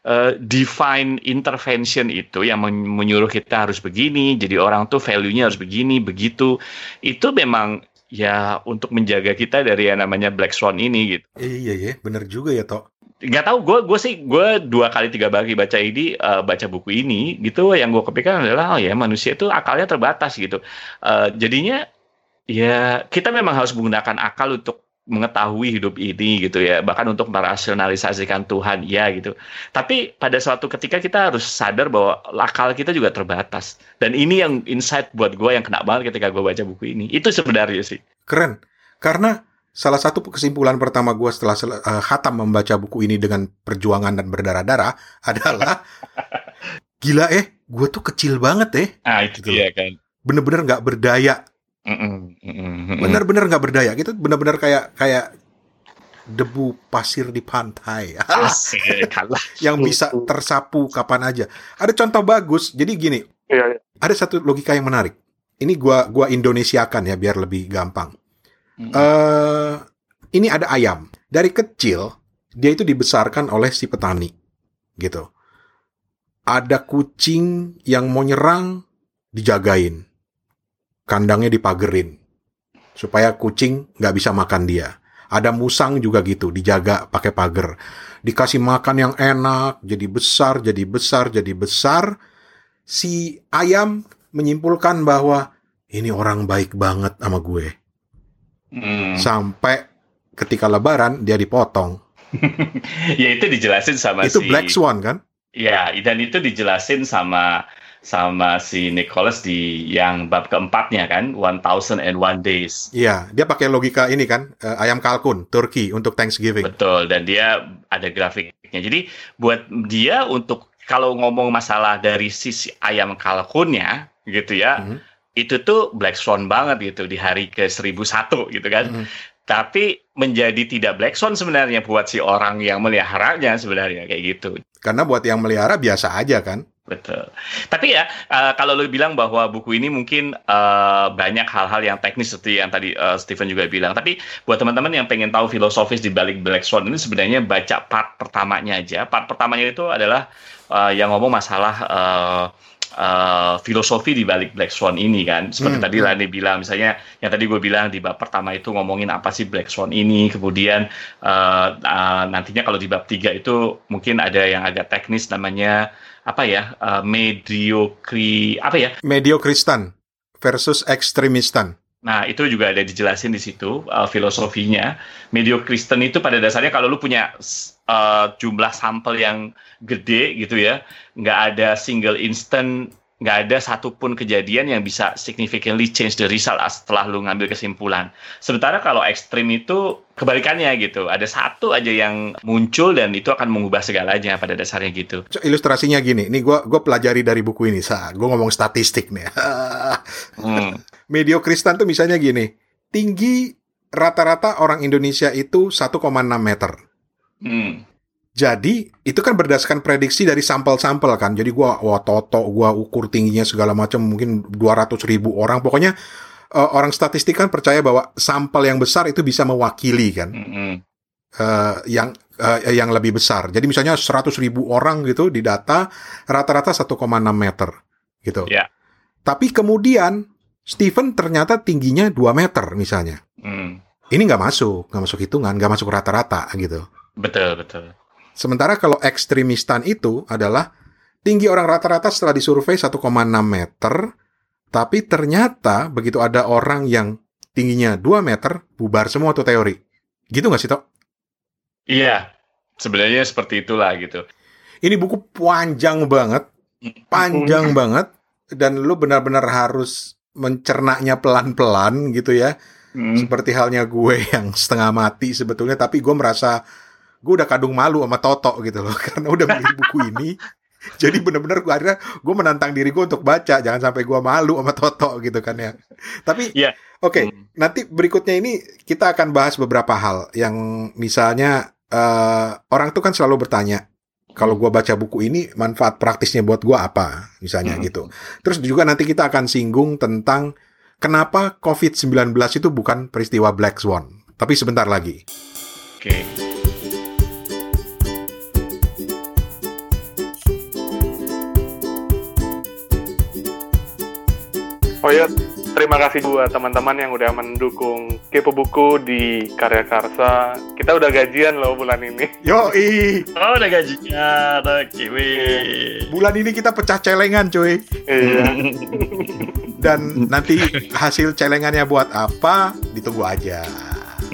uh, divine intervention itu yang menyuruh kita harus begini jadi orang tuh value-nya harus begini begitu. Itu memang ya untuk menjaga kita dari yang namanya black swan ini gitu. Iya iya benar juga ya toh nggak tahu gue gue sih gue dua kali tiga kali baca ini uh, baca buku ini gitu yang gue kepikiran adalah oh ya manusia itu akalnya terbatas gitu. Uh, jadinya ya kita memang harus menggunakan akal untuk mengetahui hidup ini gitu ya bahkan untuk merasionalisasikan Tuhan ya gitu. Tapi pada suatu ketika kita harus sadar bahwa akal kita juga terbatas. Dan ini yang insight buat gue yang kena banget ketika gue baca buku ini. Itu sebenarnya sih. Keren. Karena salah satu kesimpulan pertama gue setelah uh, khatam membaca buku ini dengan perjuangan dan berdarah-darah adalah gila eh gue tuh kecil banget eh. Ah itu gitu. dia kan. Bener-bener nggak -bener berdaya bener-bener nggak berdaya. Gitu bener-bener kayak kayak debu pasir di pantai. Yang bisa tersapu kapan aja. Ada contoh bagus. Jadi gini iya, iya. ada satu logika yang menarik. Ini gua gua Indonesiakan ya biar lebih gampang Uh, ini ada ayam. Dari kecil dia itu dibesarkan oleh si petani, gitu. Ada kucing yang mau nyerang, dijagain. Kandangnya dipagerin. Supaya kucing nggak bisa makan dia. Ada musang juga gitu, dijaga pakai pagar. Dikasih makan yang enak, jadi besar, jadi besar, jadi besar. Si ayam menyimpulkan bahwa ini orang baik banget sama gue Hmm. Sampai ketika lebaran dia dipotong. ya itu dijelasin sama itu si... Itu Black Swan kan? Ya, dan itu dijelasin sama sama si Nicholas di yang bab keempatnya kan, One Thousand and One Days. Iya, dia pakai logika ini kan, uh, ayam kalkun, Turki untuk Thanksgiving. Betul, dan dia ada grafiknya. Jadi buat dia untuk kalau ngomong masalah dari sisi ayam kalkunnya, gitu ya, mm -hmm itu tuh Black Swan banget gitu di hari ke 1001 gitu kan. Mm. Tapi menjadi tidak Black Swan sebenarnya buat si orang yang meliharanya sebenarnya kayak gitu. Karena buat yang melihara biasa aja kan. Betul. Tapi ya uh, kalau lo bilang bahwa buku ini mungkin uh, banyak hal-hal yang teknis seperti yang tadi uh, Stephen juga bilang. Tapi buat teman-teman yang pengen tahu filosofis di balik Black Swan ini sebenarnya baca part pertamanya aja. Part pertamanya itu adalah uh, yang ngomong masalah uh, uh, filosofi di balik Black Swan ini kan. Seperti hmm, tadi hmm. Rani bilang, misalnya yang tadi gue bilang di bab pertama itu ngomongin apa sih Black Swan ini, kemudian uh, uh, nantinya kalau di bab tiga itu mungkin ada yang agak teknis namanya apa ya uh, mediocre apa ya mediokristan versus ekstremistan Nah, itu juga ada dijelasin di situ uh, filosofinya. Medio Kristen itu pada dasarnya kalau lu punya uh, jumlah sampel yang gede gitu ya, nggak ada single instant nggak ada satupun kejadian yang bisa significantly change the result setelah lu ngambil kesimpulan. Sementara kalau ekstrim itu kebalikannya gitu. Ada satu aja yang muncul dan itu akan mengubah segalanya pada dasarnya gitu. Ilustrasinya gini, ini gue gue pelajari dari buku ini, sa. Gue ngomong statistik nih. hmm. Medio Kristen tuh misalnya gini, tinggi rata-rata orang Indonesia itu 1,6 meter. Hmm. Jadi itu kan berdasarkan prediksi dari sampel-sampel kan. Jadi gua wah toto gua ukur tingginya segala macam mungkin 200 ribu orang. Pokoknya uh, orang statistik kan percaya bahwa sampel yang besar itu bisa mewakili kan. Mm -hmm. uh, yang uh, yang lebih besar. Jadi misalnya 100 ribu orang gitu di data rata-rata 1,6 meter gitu. Yeah. Tapi kemudian Stephen ternyata tingginya 2 meter misalnya. Mm. Ini nggak masuk, nggak masuk hitungan, nggak masuk rata-rata gitu. Betul, betul. Sementara kalau ekstremistan itu adalah tinggi orang rata-rata setelah disurvei 1,6 meter, tapi ternyata begitu ada orang yang tingginya 2 meter, bubar semua tuh teori. Gitu nggak sih, Tok? Iya, sebenarnya seperti itulah gitu. Ini buku panjang banget, panjang banget, dan lu benar-benar harus mencernanya pelan-pelan gitu ya. Hmm. Seperti halnya gue yang setengah mati sebetulnya, tapi gue merasa gue udah kadung malu sama Toto gitu loh karena udah beli buku ini jadi bener-bener gue akhirnya gue menantang diri gue untuk baca jangan sampai gue malu sama Toto gitu kan ya tapi yeah. oke okay, hmm. nanti berikutnya ini kita akan bahas beberapa hal yang misalnya uh, orang tuh kan selalu bertanya kalau gue baca buku ini manfaat praktisnya buat gue apa misalnya hmm. gitu terus juga nanti kita akan singgung tentang kenapa COVID-19 itu bukan peristiwa Black Swan tapi sebentar lagi oke okay. Oh ya, Terima kasih buat teman-teman yang udah mendukung Kepo Buku di Karya Karsa. Kita udah gajian loh bulan ini. Yoi, Oh, udah gajinya. Oke, wih. bulan ini kita pecah celengan cuy. Iya. Dan nanti hasil celengannya buat apa, ditunggu aja.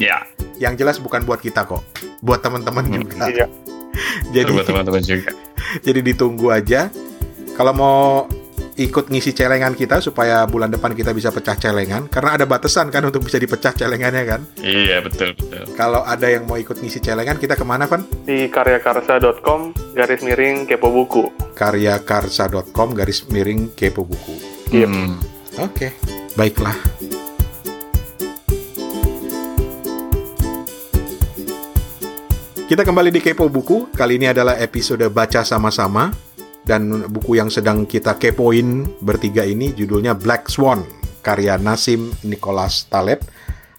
Ya, Yang jelas bukan buat kita kok, buat teman-teman Hmm, juga. Iya. Jadi buat teman-teman juga. jadi ditunggu aja. Kalau mau ikut ngisi celengan kita supaya bulan depan kita bisa pecah celengan karena ada batasan kan untuk bisa dipecah celengannya kan. Iya, betul, betul. Kalau ada yang mau ikut ngisi celengan kita ke mana Van? Di karyakarsa.com garis miring Kepo Buku. karyakarsa.com garis miring kepo buku. Iya. Hmm. Oke, baiklah. Kita kembali di Kepo Buku. Kali ini adalah episode baca sama-sama dan buku yang sedang kita kepoin bertiga ini judulnya Black Swan karya Nasim Nicholas Taleb.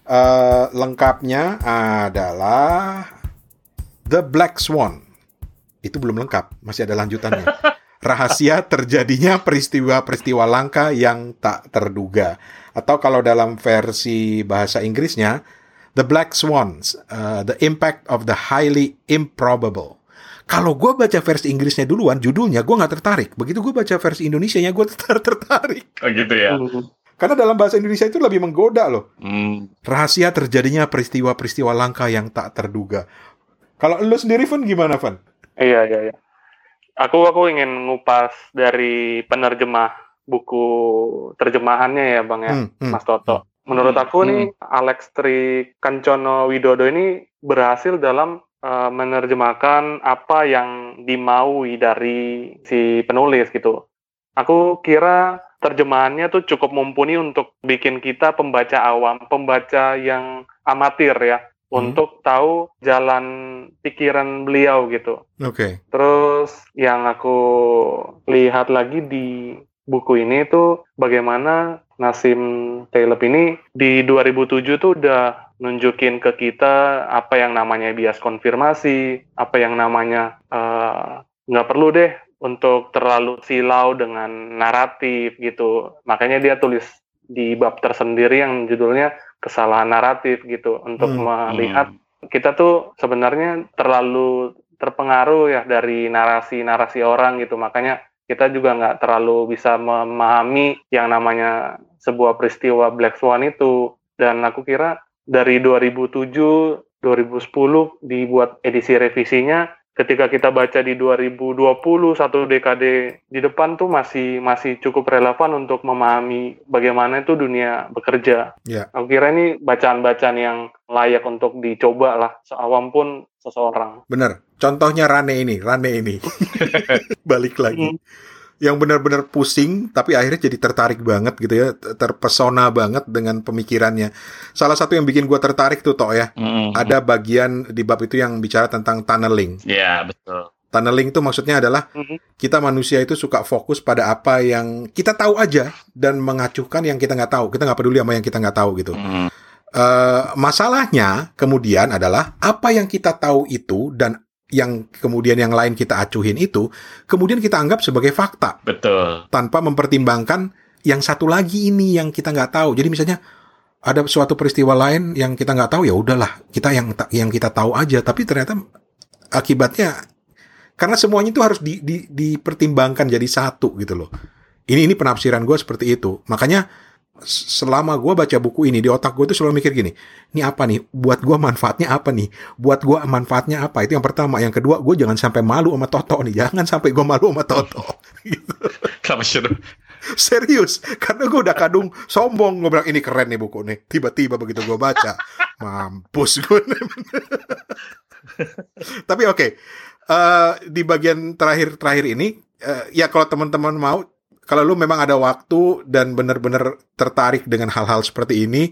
Eh, lengkapnya adalah The Black Swan. Itu belum lengkap, masih ada lanjutannya. Rahasia terjadinya peristiwa-peristiwa langka yang tak terduga. Atau kalau dalam versi bahasa Inggrisnya, The Black Swans, uh, The Impact of the Highly Improbable. Kalau gue baca versi Inggrisnya duluan, judulnya gue nggak tertarik. Begitu gue baca versi Indonesianya, gue tertarik. Oh gitu ya. Hmm. Karena dalam bahasa Indonesia itu lebih menggoda loh. Hmm. Rahasia terjadinya peristiwa-peristiwa langka yang tak terduga. Kalau lo sendiri, Van, gimana, Van? Iya, iya, iya. Aku aku ingin ngupas dari penerjemah buku terjemahannya ya, Bang ya, Hmm, hmm. Mas Toto. Menurut Hmm, aku nih Alex Tri Kancono Widodo ini berhasil dalam eh, menerjemahkan apa yang dimaui dari si penulis gitu. Aku kira terjemahannya tuh cukup mumpuni untuk bikin kita pembaca awam, pembaca yang amatir ya, Hmm. untuk tahu jalan pikiran beliau gitu. Oke. Terus yang aku lihat lagi di buku ini tuh bagaimana Nasim Taleb ini di 2007 tuh udah nunjukin ke kita apa yang namanya bias konfirmasi, apa yang namanya eh, nggak perlu deh untuk terlalu silau dengan naratif gitu. Makanya dia tulis di bab tersendiri yang judulnya kesalahan naratif gitu untuk Hmm. melihat kita tuh sebenarnya terlalu terpengaruh ya dari narasi-narasi orang gitu makanya kita juga nggak terlalu bisa memahami yang namanya sebuah peristiwa Black Swan itu dan aku kira dari 2007 2010 dibuat edisi revisinya ketika kita baca di 2020 satu dekade di depan tuh masih masih cukup relevan untuk memahami bagaimana itu dunia bekerja. Ya. Aku kira ini bacaan-bacaan yang layak untuk dicoba lah seawam pun seseorang. Bener. Contohnya Rane ini, Rane ini. Balik lagi. Hmm. Yang benar-benar pusing, tapi akhirnya jadi tertarik banget gitu ya, terpesona banget dengan pemikirannya. Salah satu yang bikin gua tertarik tuh, Tok ya. Hmm. Ada bagian di bab itu yang bicara tentang tunneling. Ya, betul. Tunneling itu maksudnya adalah Mhm. kita manusia itu suka fokus pada apa yang kita tahu aja dan mengacuhkan yang kita nggak tahu. Kita nggak peduli sama yang kita nggak tahu gitu. Hmm. Eh, masalahnya kemudian adalah apa yang kita tahu itu dan yang kemudian yang lain kita acuhin itu kemudian kita anggap sebagai fakta Betul. tanpa mempertimbangkan yang satu lagi ini yang kita nggak tahu. Jadi misalnya ada suatu peristiwa lain yang kita nggak tahu ya udahlah kita yang yang kita tahu aja. Tapi ternyata akibatnya karena semuanya itu harus di, di- dipertimbangkan jadi satu gitu loh. Ini ini penafsiran gue seperti itu. Makanya selama gue baca buku ini di otak gue tuh selalu mikir gini, ini apa nih? Buat gue manfaatnya apa nih? Buat gue manfaatnya apa? Itu yang pertama. Yang kedua, gue jangan sampai malu sama Toto nih. Jangan sampai gue malu sama Toto. Suruh? Serius, karena gue udah kadung sombong gue bilang ini keren nih buku nih. Tiba-tiba begitu gue baca, mampus gue. Tapi oke, Eh, di bagian terakhir-terakhir ini, eh, ya kalau teman-teman mau, kalau lu memang ada waktu dan benar-benar tertarik dengan hal-hal seperti ini,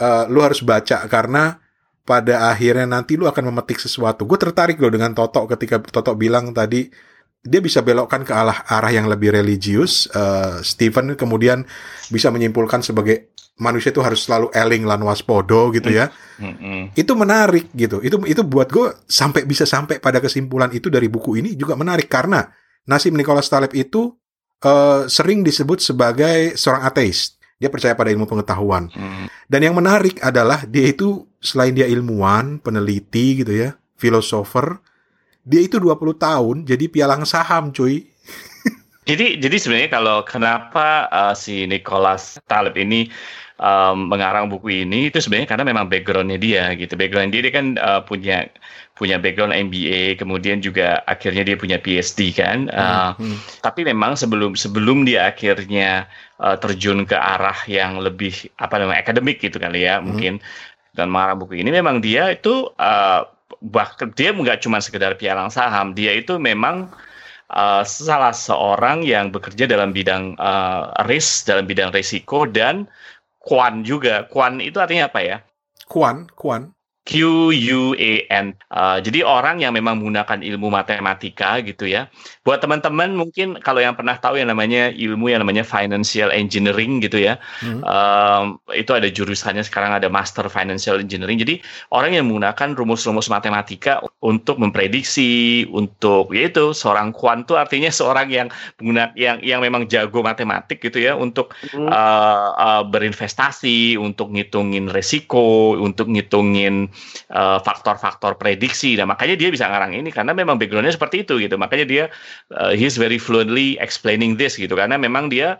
eh, lu harus baca karena pada akhirnya nanti lu akan memetik sesuatu. Gue tertarik loh dengan Toto ketika Toto bilang tadi dia bisa belokkan ke arah arah yang lebih religius. Eh, Stephen kemudian bisa menyimpulkan sebagai manusia itu harus selalu eling lan waspodo gitu ya. Hmm. Itu menarik gitu. Itu itu buat gue sampai bisa sampai pada kesimpulan itu dari buku ini juga menarik karena Nasim Nicholas Taleb itu eh, sering disebut sebagai seorang ateis. Dia percaya pada ilmu pengetahuan. Hmm. Dan yang menarik adalah dia itu selain dia ilmuwan, peneliti gitu ya, filosofer, dia itu 20 tahun jadi pialang saham, cuy. Jadi jadi sebenarnya kalau kenapa uh, si Nicholas Taleb ini um, mengarang buku ini itu sebenarnya karena memang backgroundnya dia gitu. Background dia dia kan uh, punya punya background MBA, kemudian juga akhirnya dia punya PhD kan. Uh, Hmm, hmm. Tapi memang sebelum sebelum dia akhirnya uh, terjun ke arah yang lebih apa namanya akademik gitu kali ya mungkin dan mengarang buku ini memang dia itu uh, bahkan dia nggak cuma sekedar pialang saham, dia itu memang uh, salah seorang yang bekerja dalam bidang uh, risk, dalam bidang risiko dan kuan juga. Kuan itu artinya apa ya? Kuan, Kuan. Q U A N. Uh, jadi orang yang memang menggunakan ilmu matematika gitu ya. Buat teman-teman mungkin kalau yang pernah tahu yang namanya ilmu yang namanya financial engineering gitu ya. Hmm. Um, itu ada jurusannya sekarang ada master financial engineering. Jadi orang yang menggunakan rumus-rumus matematika untuk memprediksi, untuk yaitu seorang kuan itu artinya seorang yang menggunakan yang yang memang jago matematik gitu ya untuk Hmm. uh, uh, berinvestasi, untuk ngitungin resiko, untuk ngitungin uh, faktor-faktor prediksi. Nah, makanya dia bisa ngarang ini karena memang backgroundnya seperti itu gitu. Makanya dia uh, he's very fluently explaining this gitu karena memang dia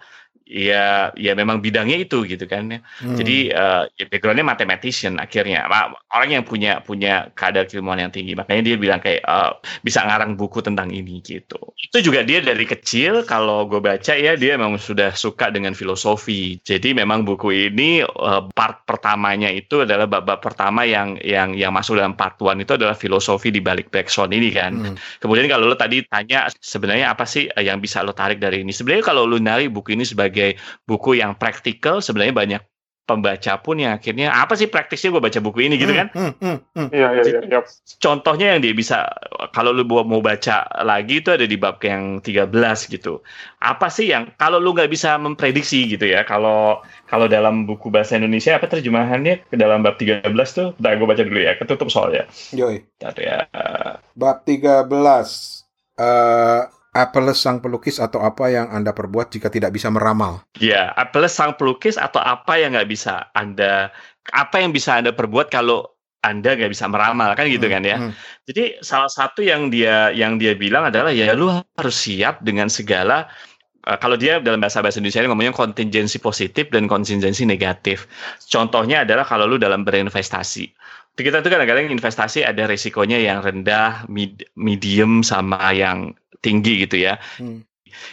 ya ya memang bidangnya itu gitu kan ya. Hmm. Jadi uh, ya backgroundnya mathematician akhirnya orang yang punya punya kadar keilmuan yang tinggi makanya dia bilang kayak uh, bisa ngarang buku tentang ini gitu. Itu juga dia dari kecil kalau gue baca ya dia memang sudah suka dengan filosofi. Jadi memang buku ini uh, part pertamanya itu adalah bab-bab pertama yang yang yang masuk dalam part one itu adalah filosofi di balik Swan ini kan. Hmm. Kemudian kalau lo tadi tanya sebenarnya apa sih yang bisa lo tarik dari ini? Sebenarnya kalau lo narik buku ini sebagai buku yang praktikal, sebenarnya banyak pembaca pun yang akhirnya apa sih praktisnya gue baca buku ini gitu kan? Hmm, hmm, hmm. Iya, iya, iya. iya. Contohnya yang dia bisa kalau lu mau mau baca lagi itu ada di bab yang 13 gitu. Apa sih yang kalau lu nggak bisa memprediksi gitu ya? Kalau kalau dalam buku bahasa Indonesia apa terjemahannya ke dalam bab 13 tuh? Bentar gue baca dulu ya, ketutup soalnya. Yoi. Bentar ya. Bab 13. Eh, Apelles sang pelukis atau apa yang Anda perbuat jika tidak bisa meramal? Ya, plus sang pelukis atau apa yang nggak bisa Anda, apa yang bisa Anda perbuat kalau Anda nggak bisa meramal kan gitu kan ya. Hmm. Jadi salah satu yang dia yang dia bilang adalah ya lu harus siap dengan segala eh, kalau dia dalam bahasa bahasa Indonesia ini ngomongnya kontingensi positif dan kontingensi negatif. Contohnya adalah kalau lu dalam berinvestasi. Kita tuh kadang-kadang investasi ada risikonya yang rendah, mid- medium sama yang tinggi gitu ya. Hmm.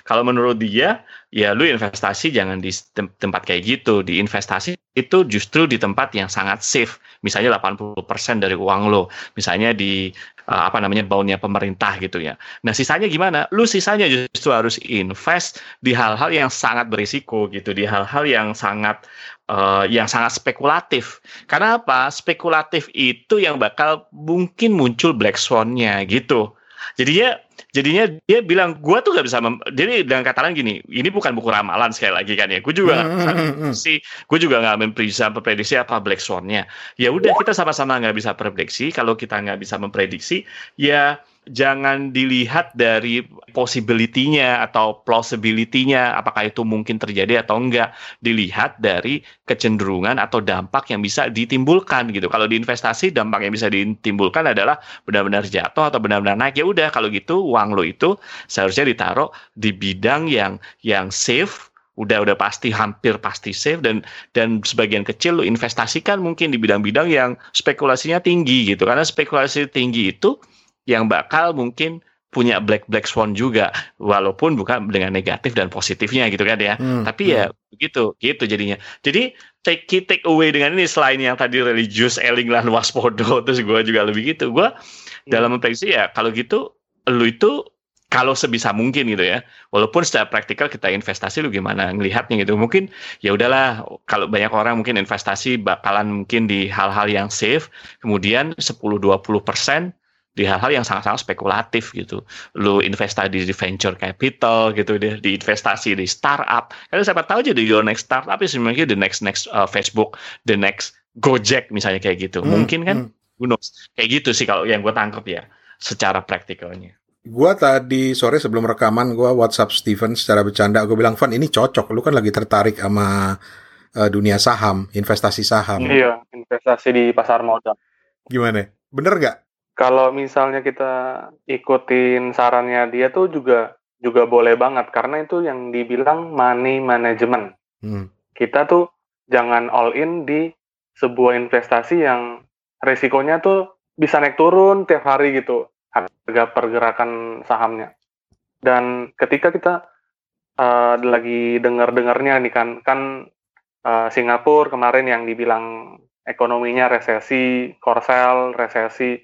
Kalau menurut dia, ya lu investasi jangan di tem- tempat kayak gitu. Di investasi itu justru di tempat yang sangat safe. Misalnya 80% dari uang lo. Misalnya di uh, apa namanya baunya pemerintah gitu ya. Nah, sisanya gimana? Lu sisanya justru harus invest di hal-hal yang sangat berisiko gitu, di hal-hal yang sangat uh, yang sangat spekulatif. Karena apa? Spekulatif itu yang bakal mungkin muncul black swan-nya gitu. Jadinya jadinya dia bilang gua tuh gak bisa mem jadi dengan kata lain gini ini bukan buku ramalan sekali lagi kan ya gue juga sih gue juga nggak bisa memprediksi apa black swan-nya. Ya udah kita sama-sama nggak bisa prediksi kalau kita nggak bisa memprediksi ya jangan dilihat dari possibility-nya atau plausibility-nya apakah itu mungkin terjadi atau enggak. Dilihat dari kecenderungan atau dampak yang bisa ditimbulkan gitu. Kalau di investasi dampak yang bisa ditimbulkan adalah benar-benar jatuh atau benar-benar naik. Ya udah kalau gitu uang lo itu seharusnya ditaruh di bidang yang yang safe. Udah udah pasti hampir pasti safe. Dan dan sebagian kecil lo investasikan mungkin di bidang-bidang yang spekulasinya tinggi gitu. Karena spekulasi tinggi itu yang bakal mungkin punya black black swan juga. Walaupun bukan dengan negatif dan positifnya gitu kan ya. Hmm, tapi ya begitu gitu jadinya. Jadi take key take away dengan ini selain yang tadi religius eling lah waspodo terus gue juga lebih gitu. Gue dalam memprediksi ya kalau gitu lu itu kalau sebisa mungkin gitu ya walaupun secara praktikal kita investasi lu gimana ngelihatnya gitu. Mungkin ya udahlah kalau banyak orang mungkin investasi bakalan mungkin di hal-hal yang safe kemudian 10-20 persen di hal-hal yang sangat-sangat spekulatif gitu. Lu investasi di venture capital gitu deh, di investasi di startup. Karena siapa tahu aja di your next startup is sebenarnya the next next uh, Facebook, the next Gojek misalnya kayak gitu. Hmm, Mungkin kan hmm. who knows. Kayak gitu sih kalau yang gue tangkap ya secara praktikalnya. Gua tadi sore sebelum rekaman gua WhatsApp Steven secara bercanda gue bilang Van ini cocok lu kan lagi tertarik sama uh, dunia saham, investasi saham. Iya, investasi di pasar modal. Gimana? Bener nggak? Kalau misalnya kita ikutin sarannya dia tuh juga juga boleh banget karena itu yang dibilang money management. Hmm. Kita tuh jangan all in di sebuah investasi yang resikonya tuh bisa naik turun tiap hari gitu harga pergerakan sahamnya. Dan ketika kita uh, lagi dengar-dengarnya nih kan kan uh, Singapura kemarin yang dibilang ekonominya resesi, korsel, resesi.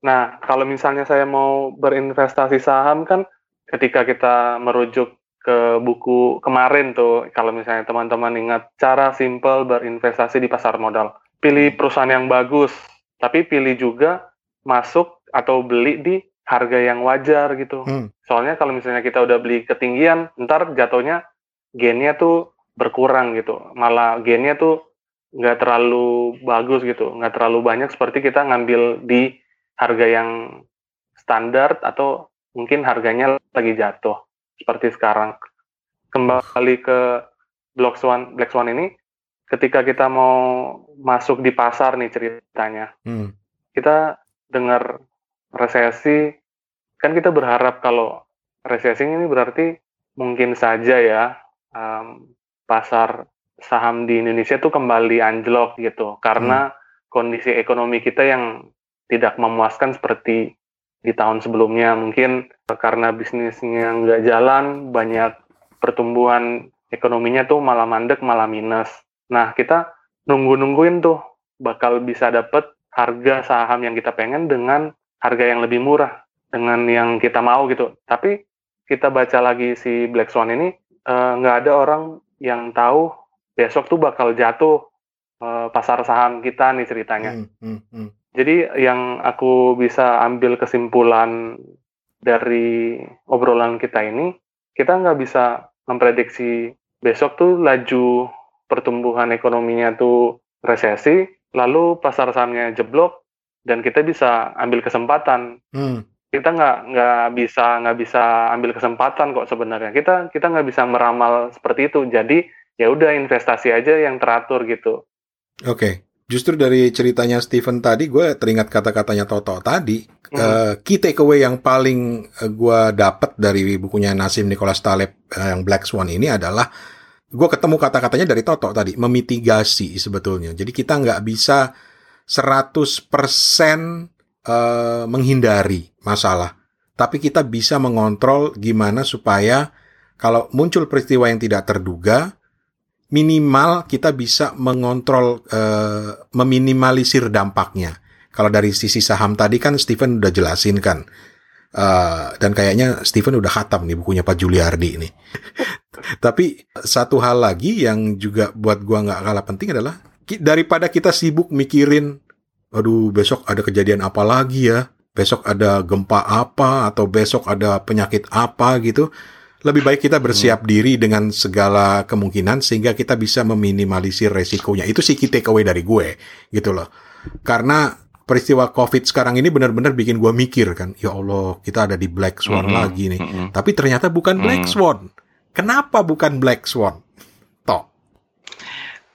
Nah, kalau misalnya saya mau berinvestasi saham kan ketika kita merujuk ke buku kemarin tuh, kalau misalnya teman-teman ingat cara simple berinvestasi di pasar modal. Pilih perusahaan yang bagus, tapi pilih juga masuk atau beli di harga yang wajar gitu. Hmm. Soalnya kalau misalnya kita udah beli ketinggian, ntar jatuhnya gennya tuh berkurang gitu. Malah gennya tuh nggak terlalu bagus gitu, nggak terlalu banyak seperti kita ngambil di harga yang standar atau mungkin harganya lagi jatuh seperti sekarang. Kembali ke Black Swan, Black Swan ini, ketika kita mau masuk di pasar nih ceritanya, hmm. kita dengar resesi, kan kita berharap kalau resesi ini berarti mungkin saja ya um, pasar saham di Indonesia tuh kembali anjlok gitu karena hmm. kondisi ekonomi kita yang tidak memuaskan seperti di tahun sebelumnya. Mungkin karena bisnisnya nggak jalan banyak pertumbuhan ekonominya tuh malah mandek malah minus. Nah kita nunggu nungguin tuh bakal bisa dapet harga saham yang kita pengen dengan harga yang lebih murah dengan yang kita mau gitu. Tapi kita baca lagi si Black Swan ini eh, nggak ada orang yang tahu besok tuh bakal jatuh uh, pasar saham kita nih ceritanya. Hmm, hmm, hmm. Jadi yang aku bisa ambil kesimpulan dari obrolan kita ini, kita nggak bisa memprediksi besok tuh laju pertumbuhan ekonominya tuh resesi, lalu pasar sahamnya jeblok, dan kita bisa ambil kesempatan. Hmm. Kita nggak nggak bisa nggak bisa ambil kesempatan kok sebenarnya. Kita kita nggak bisa meramal seperti itu. Jadi ya udah investasi aja yang teratur gitu. Oke. Okay justru dari ceritanya Steven tadi gue teringat kata-katanya Toto tadi hmm. uh, key takeaway yang paling uh, gue dapat dari bukunya Nasim Nicholas Taleb uh, yang Black Swan ini adalah gue ketemu kata-katanya dari Toto tadi memitigasi sebetulnya jadi kita nggak bisa 100% uh, menghindari masalah tapi kita bisa mengontrol gimana supaya kalau muncul peristiwa yang tidak terduga minimal kita bisa mengontrol, uh, meminimalisir dampaknya. Kalau dari sisi saham tadi kan Steven udah jelasin kan. Uh, dan kayaknya Steven udah khatam nih bukunya Pak Juliardi ini. Tapi satu hal lagi yang juga buat gua nggak kalah penting adalah daripada kita sibuk mikirin, aduh besok ada kejadian apa lagi ya, besok ada gempa apa atau besok ada penyakit apa gitu lebih baik kita bersiap hmm. diri dengan segala kemungkinan sehingga kita bisa meminimalisir resikonya. Itu sih kita takeaway dari gue, gitu loh. Karena peristiwa COVID sekarang ini benar-benar bikin gue mikir kan, ya Allah kita ada di Black Swan -hmm. lagi nih. -hmm. Tapi ternyata bukan Black mm. Swan. Kenapa bukan Black Swan? Toh.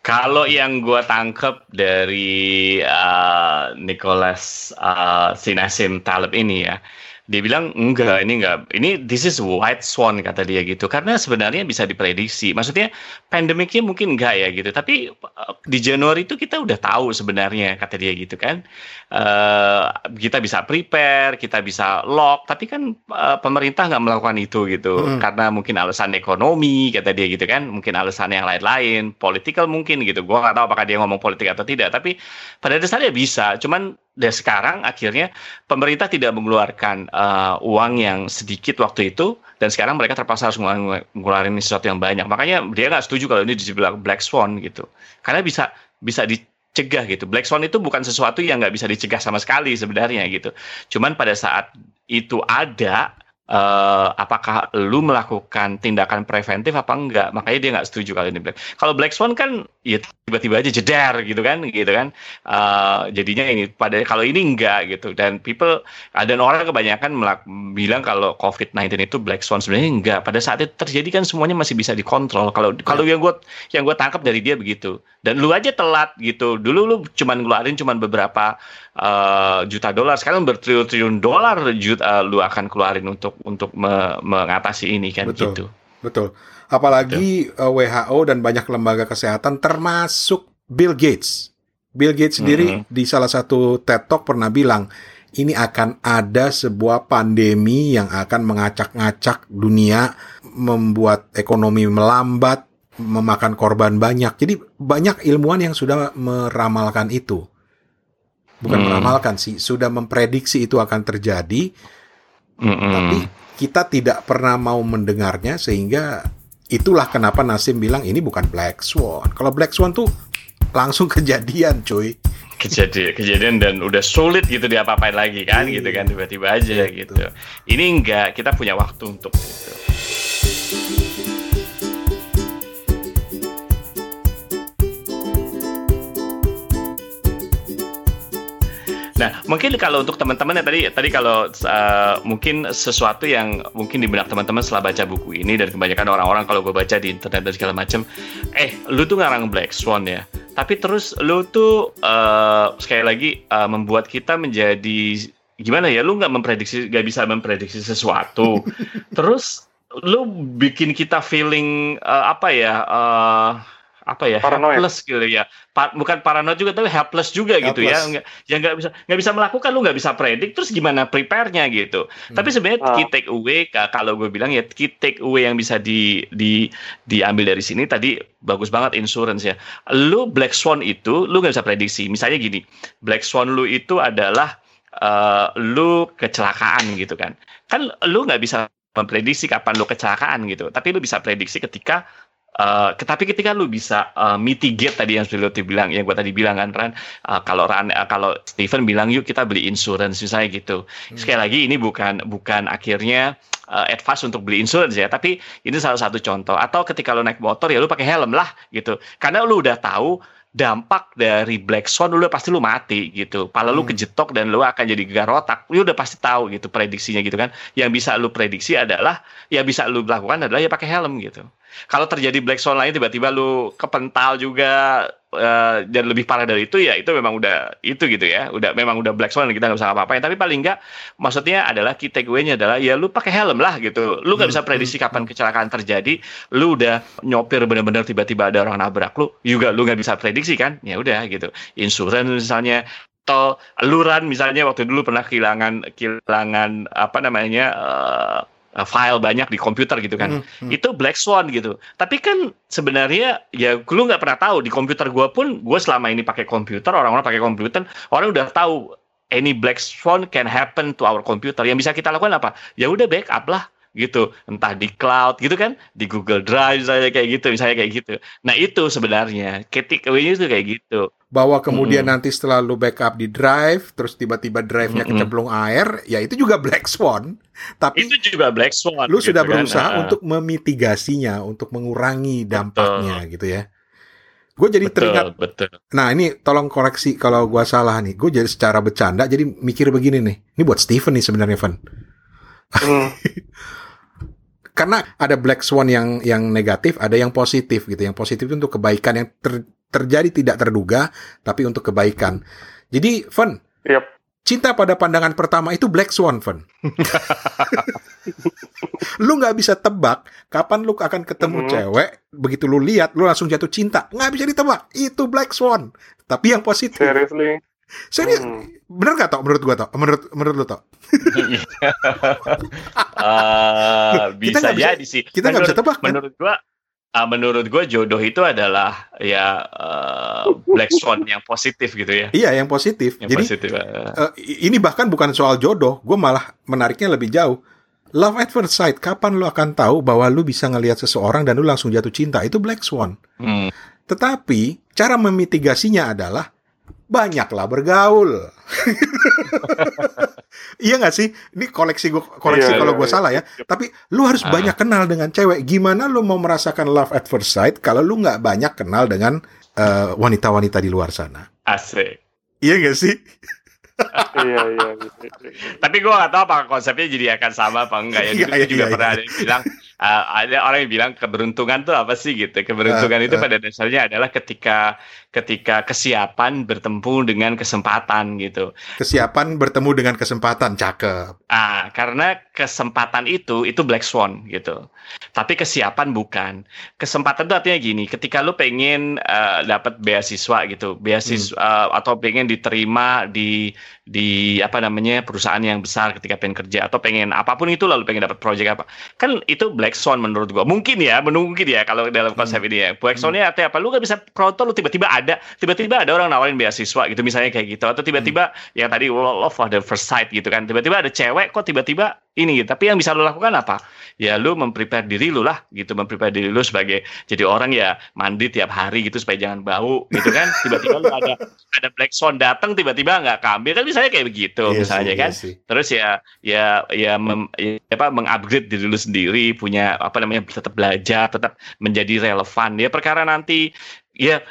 Kalau yang gue tangkep dari uh, Nicholas uh, Sinasim Taleb ini ya, dia bilang enggak ini enggak. Ini this is white swan kata dia gitu. Karena sebenarnya bisa diprediksi. Maksudnya pandemiknya mungkin enggak ya gitu. Tapi uh, di Januari itu kita udah tahu sebenarnya kata dia gitu kan. Uh, kita bisa prepare kita bisa lock. Tapi kan uh, pemerintah nggak melakukan itu gitu. Hmm. karena mungkin alasan ekonomi kata dia gitu kan. Mungkin alasan yang lain-lain. Political mungkin gitu. Gua nggak tahu apakah dia ngomong politik atau tidak. Tapi pada dasarnya bisa. Cuman dan sekarang akhirnya pemerintah tidak mengeluarkan uh, uang yang sedikit waktu itu dan sekarang mereka terpaksa harus mengeluarkan sesuatu yang banyak. Makanya dia nggak setuju kalau ini dibilang black swan gitu. Karena bisa bisa dicegah gitu. Black swan itu bukan sesuatu yang nggak bisa dicegah sama sekali sebenarnya gitu. Cuman pada saat itu ada uh, apakah lu melakukan tindakan preventif apa enggak? Makanya dia nggak setuju kali ini Black. Kalau Black Swan kan ya tiba-tiba aja jeder gitu kan gitu kan. Uh, jadinya ini pada kalau ini enggak gitu. Dan people ada orang kebanyakan melak, bilang kalau COVID-19 itu Black Swan sebenarnya enggak. Pada saat itu terjadi kan semuanya masih bisa dikontrol. Kalau yeah. kalau yang gue yang gue tangkap dari dia begitu. Dan lu aja telat gitu. Dulu lu cuman ngeluarin cuman beberapa uh, juta dolar. Sekarang bertriliun dolar juta uh, lu akan keluarin untuk untuk me mengatasi ini kan betul, gitu. Betul. Apalagi betul. Uh, WHO dan banyak lembaga kesehatan termasuk Bill Gates. Bill Gates sendiri mm -hmm. di salah satu TED Talk pernah bilang ini akan ada sebuah pandemi yang akan mengacak-ngacak dunia, membuat ekonomi melambat, memakan korban banyak. Jadi banyak ilmuwan yang sudah meramalkan itu bukan hmm. meramalkan sih, sudah memprediksi itu akan terjadi. Hmm. Tapi kita tidak pernah mau mendengarnya sehingga itulah kenapa Nasim bilang ini bukan Black Swan. Kalau Black Swan tuh langsung kejadian, cuy. Kejadian, kejadian dan udah sulit gitu diapa-apain lagi kan, gitu kan tiba-tiba aja gitu. Ini enggak, kita punya waktu untuk itu. Nah, mungkin kalau untuk teman-teman ya tadi tadi kalau uh, mungkin sesuatu yang mungkin di benak teman-teman setelah baca buku ini dan kebanyakan orang-orang kalau gue baca di internet dan segala macam, eh lu tuh ngarang Black Swan ya. Tapi terus lu tuh uh, sekali lagi uh, membuat kita menjadi gimana ya? Lu nggak memprediksi, nggak bisa memprediksi sesuatu. terus lu bikin kita feeling uh, apa ya? Uh, apa ya paranoid. helpless gitu ya pa bukan paranoid juga tapi helpless juga helpless. gitu ya nggak ya nggak bisa nggak bisa melakukan lu nggak bisa predik terus gimana prepare-nya gitu hmm. tapi sebenarnya uh. key take away kalau gue bilang ya key take away yang bisa di di diambil dari sini tadi bagus banget insurance ya lu black swan itu lu nggak bisa prediksi misalnya gini black swan lu itu adalah uh, lu kecelakaan gitu kan kan lu nggak bisa memprediksi kapan lu kecelakaan gitu tapi lu bisa prediksi ketika Uh, tapi ketika lu bisa uh, mitigate tadi yang sudah lu bilang, yang gua tadi bilang kan Ran, uh, kalau Ran, uh, kalau Steven bilang yuk kita beli insurance misalnya gitu. Hmm. Sekali lagi ini bukan bukan akhirnya uh, advice untuk beli insurance ya, tapi ini salah satu contoh. Atau ketika lu naik motor ya lu pakai helm lah gitu, karena lu udah tahu dampak dari black swan lu pasti lu mati gitu. Pala lu hmm. kejetok dan lu akan jadi gegar otak. Lu udah pasti tahu gitu prediksinya gitu kan. Yang bisa lu prediksi adalah ya bisa lu lakukan adalah ya pakai helm gitu. Kalau terjadi black swan lain tiba-tiba lu kepental juga uh, dan lebih parah dari itu ya itu memang udah itu gitu ya. Udah memang udah black swan kita nggak bisa apa-apain. Tapi paling enggak maksudnya adalah key takeaway-nya adalah ya lu pakai helm lah gitu. Lu nggak hmm, bisa prediksi hmm, kapan hmm. kecelakaan terjadi. Lu udah nyopir bener-bener tiba-tiba ada orang nabrak lu juga lu nggak bisa prediksi kan. Ya udah gitu. Insurance misalnya atau luran misalnya waktu dulu pernah kehilangan kehilangan apa namanya uh, Uh, file banyak di komputer gitu kan. Hmm, hmm. Itu black swan gitu. Tapi kan sebenarnya ya lu nggak pernah tahu di komputer gua pun gua selama ini pakai komputer, orang-orang pakai komputer, orang udah tahu any black swan can happen to our computer. Yang bisa kita lakukan apa? Ya udah backup lah gitu entah di cloud gitu kan di Google Drive misalnya kayak gitu misalnya kayak gitu nah itu sebenarnya ketik away itu kayak gitu bahwa kemudian hmm. nanti setelah lu backup di drive terus tiba-tiba drive-nya hmm. kecemplung air ya itu juga black swan tapi itu juga black swan lu gitu sudah kan? berusaha kan? untuk memitigasinya untuk mengurangi dampaknya betul. gitu ya gue jadi betul, teringat betul. nah ini tolong koreksi kalau gue salah nih gue jadi secara bercanda jadi mikir begini nih ini buat Steven nih sebenarnya Van hmm. karena ada black swan yang yang negatif, ada yang positif gitu. Yang positif itu untuk kebaikan yang ter, terjadi tidak terduga, tapi untuk kebaikan. Jadi, Fun, yep. cinta pada pandangan pertama itu black swan, Fun. lu nggak bisa tebak kapan lu akan ketemu mm. cewek, begitu lu lihat, lu langsung jatuh cinta. Nggak bisa ditebak, itu black swan. Tapi yang positif. Seriously? Serius, hmm. bener gak tau menurut gua tau? Menurut menurut lu tau? uh, bisa kita jadi bisa, sih. Kita nggak bisa tebak. Kan? Menurut gua, uh, menurut gua jodoh itu adalah ya uh, black swan yang positif gitu ya. Iya, yang positif. Yang jadi positif. Uh, ini bahkan bukan soal jodoh. Gua malah menariknya lebih jauh. Love at first sight, kapan lu akan tahu bahwa lu bisa ngelihat seseorang dan lu langsung jatuh cinta? Itu black swan. Hmm. Tetapi cara memitigasinya adalah banyaklah bergaul. iya nggak sih? Ini koleksi gue koreksi Iya, kalau iya, gue iya. salah ya. Tapi lu harus Ah. banyak kenal dengan cewek. Gimana lu mau merasakan love at first sight kalau lu nggak banyak kenal dengan eh, wanita-wanita di luar sana? Asik. Iya nggak sih? iya iya gitu. Tapi gue gak tahu apakah konsepnya jadi akan sama apa enggak ya. Iya, Dulu iya, juga iya, pernah iya. ada yang bilang, uh, ada orang yang bilang keberuntungan tuh apa sih gitu. Keberuntungan Uh, itu uh. pada dasarnya adalah ketika ketika kesiapan bertemu dengan kesempatan gitu. Kesiapan bertemu dengan kesempatan, cakep. Ah, karena kesempatan itu itu black swan gitu. Tapi kesiapan bukan. Kesempatan itu artinya gini, ketika lu pengen eh, dapat beasiswa gitu, beasiswa eh, atau pengen diterima di di apa namanya perusahaan yang besar ketika pengen kerja atau pengen apa pun itu lalu pengen dapat project apa. Kan itu black swan menurut gua. Mungkin ya, mungkin ya kalau dalam konsep ini ya. Black swan-nya artinya apa? Lu gak bisa pronto lu tiba-tiba ada, tiba-tiba ada orang nawarin beasiswa gitu misalnya kayak gitu atau tiba-tiba yang tadi love of the first sight gitu kan. Tiba-tiba ada cewek kok tiba-tiba ini gitu. Tapi yang bisa lu lakukan apa? Ya lu memprepare diri lu lah gitu, memprepare diri lu sebagai jadi orang ya mandi tiap hari gitu supaya jangan bau gitu kan. Tiba-tiba lu ada ada black swan datang tiba-tiba nggak keambil kan misalnya kayak begitu Iya misalnya sih, kan. iya sih. Terus ya ya ya, mem, ya apa mengupgrade diri lu sendiri, punya apa namanya tetap belajar, tetap menjadi relevan. Ya perkara nanti ya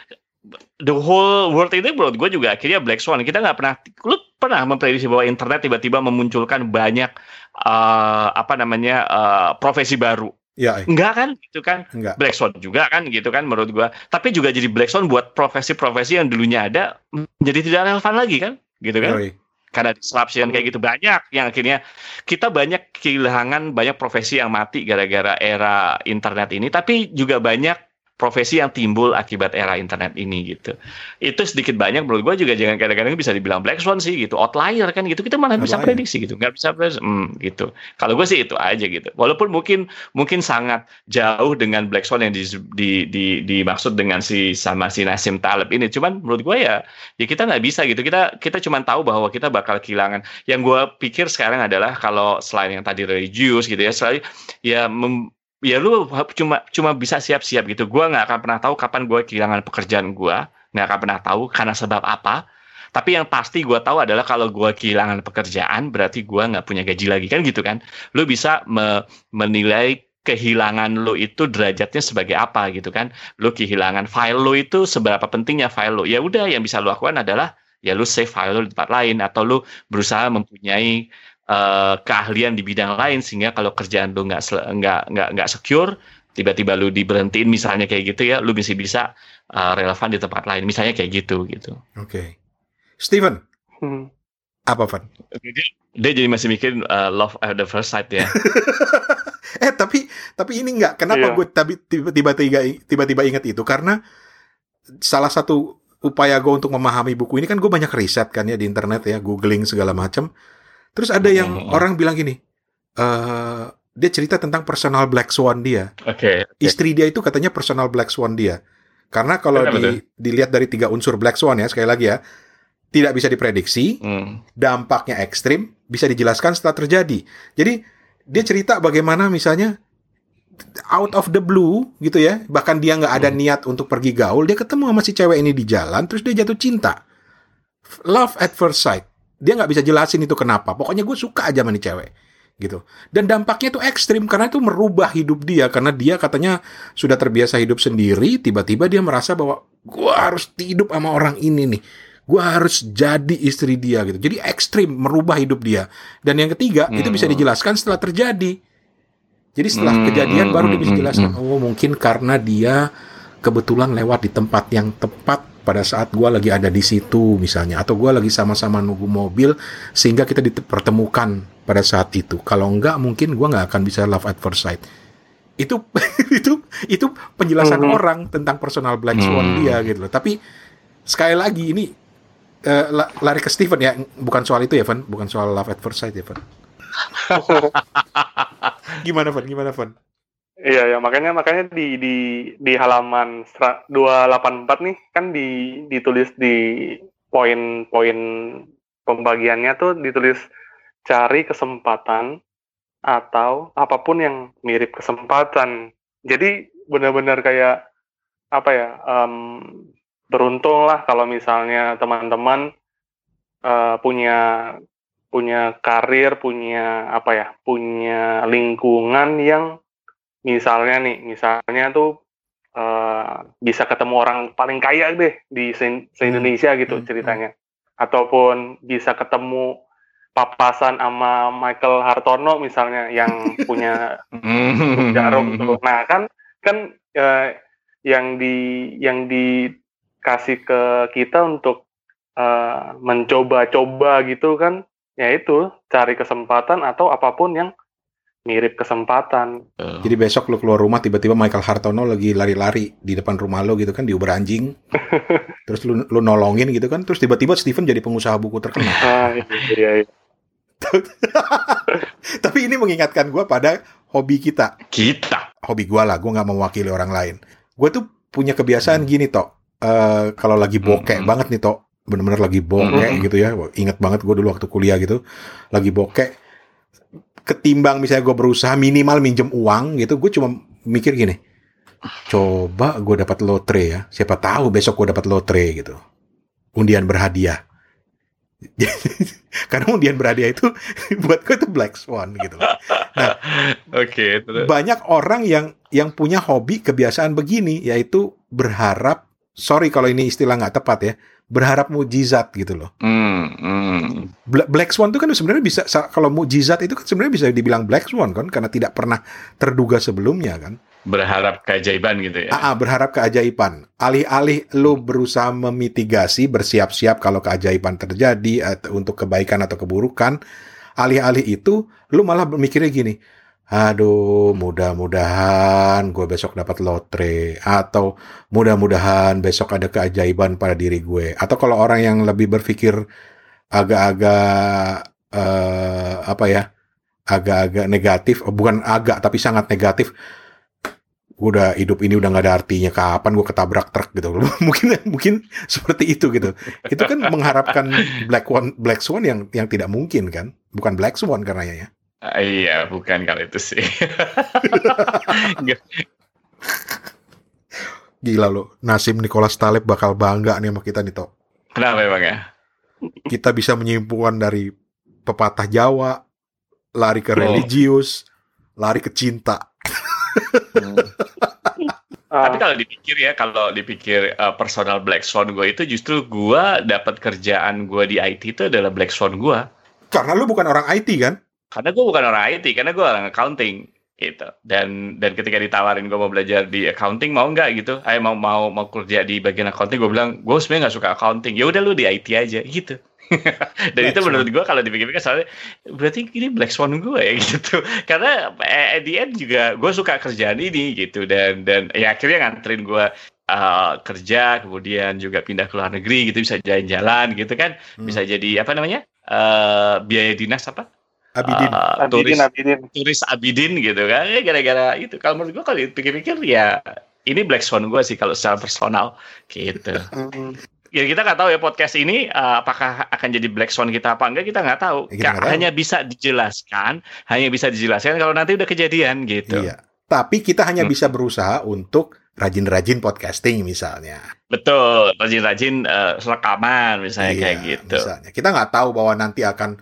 the whole world ini menurut gue juga akhirnya black swan. Kita nggak pernah, lu pernah memprediksi bahwa internet tiba-tiba memunculkan banyak eh, apa namanya eh, profesi baru? Ya, Enggak kan, gitu kan? enggak. Black Swan juga kan gitu kan menurut gua. Tapi juga jadi Black Swan buat profesi-profesi yang dulunya ada menjadi tidak relevan lagi kan? Gitu kan? Yoi. Karena disruption kayak gitu banyak yang akhirnya kita banyak kehilangan banyak profesi yang mati gara-gara era internet ini, tapi juga banyak profesi yang timbul akibat era internet ini gitu. Itu sedikit banyak menurut gua juga jangan kadang-kadang bisa dibilang black swan sih gitu, outlier kan gitu. Kita malah bisa prediksi gitu, nggak bisa prediksi, hmm, gitu. Kalau gue sih itu aja gitu. Walaupun mungkin mungkin sangat jauh dengan black swan yang di, di, di- dimaksud dengan si sama si Nassim Taleb ini. Cuman menurut gue ya ya kita nggak bisa gitu. Kita kita cuma tahu bahwa kita bakal kehilangan. Yang gue pikir sekarang adalah kalau selain yang tadi religius gitu ya, selain ya mem- ya lu cuma cuma bisa siap-siap gitu. Gua nggak akan pernah tahu kapan gue kehilangan pekerjaan gua, nggak akan pernah tahu karena sebab apa. Tapi yang pasti gue tahu adalah kalau gue kehilangan pekerjaan berarti gua nggak punya gaji lagi kan gitu kan. Lu bisa me- menilai kehilangan lo itu derajatnya sebagai apa gitu kan. Lu kehilangan file lo itu seberapa pentingnya file lo. Ya udah yang bisa lo lakukan adalah ya lu save file lo di tempat lain atau lu berusaha mempunyai eh, keahlian di bidang lain sehingga kalau kerjaan lu nggak nggak nggak nggak secure tiba-tiba lu diberhentiin misalnya kayak gitu ya lu bisa bisa eh, relevan di tempat lain misalnya kayak gitu gitu Oke. Steven, Hmm. apa Van? dia, dia jadi masih mikir eh, love at the first sight ya eh tapi tapi ini nggak kenapa Iya. gue tapi tiba-tiba tiba-tiba ingat itu karena salah satu upaya gue untuk memahami buku ini kan gue banyak riset kan ya di internet ya googling segala macam terus ada yang Hmm. orang bilang gini eh dia cerita tentang personal black swan dia oke istri dia itu katanya personal black swan dia karena kalau Kenapa di, dilihat dari tiga unsur black swan ya sekali lagi ya tidak bisa diprediksi Hmm. dampaknya ekstrim bisa dijelaskan setelah terjadi. Jadi dia cerita bagaimana misalnya out of the blue gitu ya, bahkan dia nggak ada Hmm. niat untuk pergi gaul, dia ketemu sama si cewek ini di jalan, terus dia jatuh cinta. Love at first sight. Dia nggak bisa jelasin itu kenapa. Pokoknya gue suka aja sama nih cewek gitu. Dan dampaknya itu ekstrim karena itu merubah hidup dia karena dia katanya sudah terbiasa hidup sendiri, tiba-tiba dia merasa bahwa gue harus hidup sama orang ini nih gue harus jadi istri dia gitu. Jadi ekstrim merubah hidup dia. Dan yang ketiga itu bisa Hmm. dijelaskan setelah terjadi. Jadi setelah Hmm, kejadian baru dia bisa hmm, jelaskan. hmm. Oh mungkin karena dia kebetulan lewat di tempat yang tepat pada saat gue lagi ada di situ misalnya. Atau gue lagi sama-sama nunggu mobil sehingga kita dipertemukan pada saat itu. Kalau enggak mungkin gue nggak akan bisa love at first sight. Itu itu itu penjelasan Mhm. orang tentang personal black swan Hmm. dia gitu loh. Tapi sekali lagi ini la- lari ke Steven ya, bukan soal itu ya, Van, bukan soal love at first sight ya, Van. Gimana, Van? Gimana, Van? Iya ya makanya makanya di di di halaman sera- 284 nih kan di ditulis di poin-poin pembagiannya tuh ditulis cari kesempatan atau apa pun yang mirip kesempatan. Jadi benar-benar kayak apa ya? em, beruntung lah kalau misalnya teman-teman uh, punya punya karir, punya apa ya, punya lingkungan yang misalnya nih, misalnya tuh uh, bisa ketemu orang paling kaya deh di se, se Indonesia gitu hmm. ceritanya, ataupun bisa ketemu papasan sama Michael Hartono misalnya yang punya jarum tuh. Nah kan kan uh, yang di yang dikasih ke kita untuk uh, mencoba-coba gitu kan ya itu cari kesempatan atau apa pun yang mirip kesempatan. Jadi besok lu keluar rumah tiba-tiba Michael Hartono lagi lari-lari di depan rumah lo gitu kan di Uber anjing. terus lu, lu nolongin gitu kan terus tiba-tiba Steven jadi pengusaha buku terkenal. Ah, iya, iya, iya. Tapi ini mengingatkan gue pada hobi kita. Kita. Hobi gue lah, gue nggak mewakili orang lain. Gue tuh punya kebiasaan hmm. gini toh. Uh, kalau lagi bokeh hmm. banget nih toh, bener-bener lagi bokeh mm -hmm. gitu ya inget banget gue dulu waktu kuliah gitu lagi bokeh ketimbang misalnya gue berusaha minimal minjem uang gitu gue cuma mikir gini coba gue dapat lotre ya siapa tahu besok gue dapat lotre gitu. Undian berhadiah. Karena undian berhadiah itu buat gue itu black swan gitu. Nah oke okay, banyak orang yang yang punya hobi kebiasaan begini yaitu berharap sorry kalau ini istilah nggak tepat ya berharap mujizat gitu loh. Mm, mm. Black Swan itu kan sebenarnya bisa kalau mujizat itu kan sebenarnya bisa dibilang Black Swan kan karena tidak pernah terduga sebelumnya kan. Berharap keajaiban gitu ya. Ah, ah berharap keajaiban. Alih-alih lu berusaha memitigasi, bersiap-siap kalau keajaiban terjadi atau untuk kebaikan atau keburukan, alih-alih itu lu malah mikirnya gini, aduh mudah-mudahan gue besok dapat lotre. Atau mudah-mudahan besok ada keajaiban pada diri gue. Atau kalau orang yang lebih berpikir agak-agak uh, apa ya agak-agak negatif bukan agak tapi sangat negatif udah hidup ini udah nggak ada artinya. Kapan gue ketabrak truk gitu? Mungkin mungkin seperti itu gitu. Itu kan mengharapkan black one black swan yang yang tidak mungkin kan? Bukan black swan karena ya Uh, iya, bukan kalau itu sih. Gila lo, Nasim Nicholas Taleb bakal bangga nih sama kita nih, Tok. Kenapa emang ya? Kita bisa menyimpulkan dari pepatah Jawa, lari ke oh. religius, lari ke cinta. hmm. Tapi kalau dipikir ya, kalau dipikir uh, personal Black Swan gue itu justru gue dapat kerjaan gue di IT itu adalah Black Swan gue. Karena lu bukan orang IT kan? Karena gue bukan orang IT karena gue orang accounting gitu. Dan dan ketika ditawarin gue mau belajar di accounting mau nggak gitu. Ayo mau mau mau kerja di bagian accounting gue bilang gue sebenarnya nggak suka accounting. Ya udah lu di IT aja gitu. Dan black itu menurut gue kalau dipikir-pikir soalnya berarti ini black swan gue ya gitu. Karena eh, at the end juga gue suka kerjaan ini gitu. Dan dan ya akhirnya nganterin gue uh, kerja kemudian juga pindah ke luar negeri gitu. Bisa jalan-jalan gitu kan. Hmm. bisa jadi apa namanya uh, biaya dinas apa Abidin. Uh, turis, Abidin. turis Abidin gitu kan. Ya gara-gara itu. Kalau menurut gue kalau dipikir-pikir ya ini Black Swan gue sih kalau secara personal gitu. ya kita nggak tahu ya podcast ini uh, apakah akan jadi Black Swan kita apa enggak kita nggak tahu. Ya, tahu. Hanya bisa dijelaskan, hanya bisa dijelaskan kalau nanti udah kejadian gitu. Iya. Tapi kita hanya hmm. bisa berusaha untuk rajin-rajin podcasting misalnya. Betul, rajin-rajin uh, rekaman misalnya iya, kayak gitu. Misalnya. Kita nggak tahu bahwa nanti akan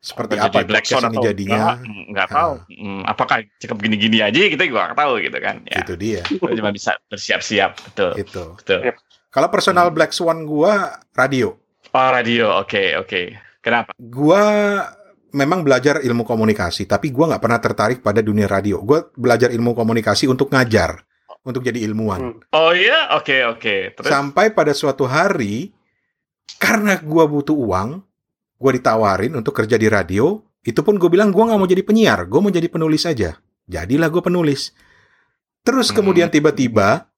seperti apa Black Swan atau jadinya? nggak tahu. Hmm, apakah cukup gini-gini aja kita juga nggak tahu gitu kan? Ya. itu dia. Kita cuma bisa bersiap-siap betul. Itu. Betul. Yep. kalau personal hmm. Black Swan gua radio. Oh radio. Oke okay, oke. Okay. kenapa? Gua memang belajar ilmu komunikasi tapi gua nggak pernah tertarik pada dunia radio. Gua belajar ilmu komunikasi untuk ngajar untuk jadi ilmuwan. Hmm. oh iya? Oke okay, oke. Okay. sampai pada suatu hari karena gua butuh uang gue ditawarin untuk kerja di radio, itu pun gue bilang gue nggak mau jadi penyiar, gue mau jadi penulis aja. Jadilah gue penulis. Terus hmm. kemudian tiba-tiba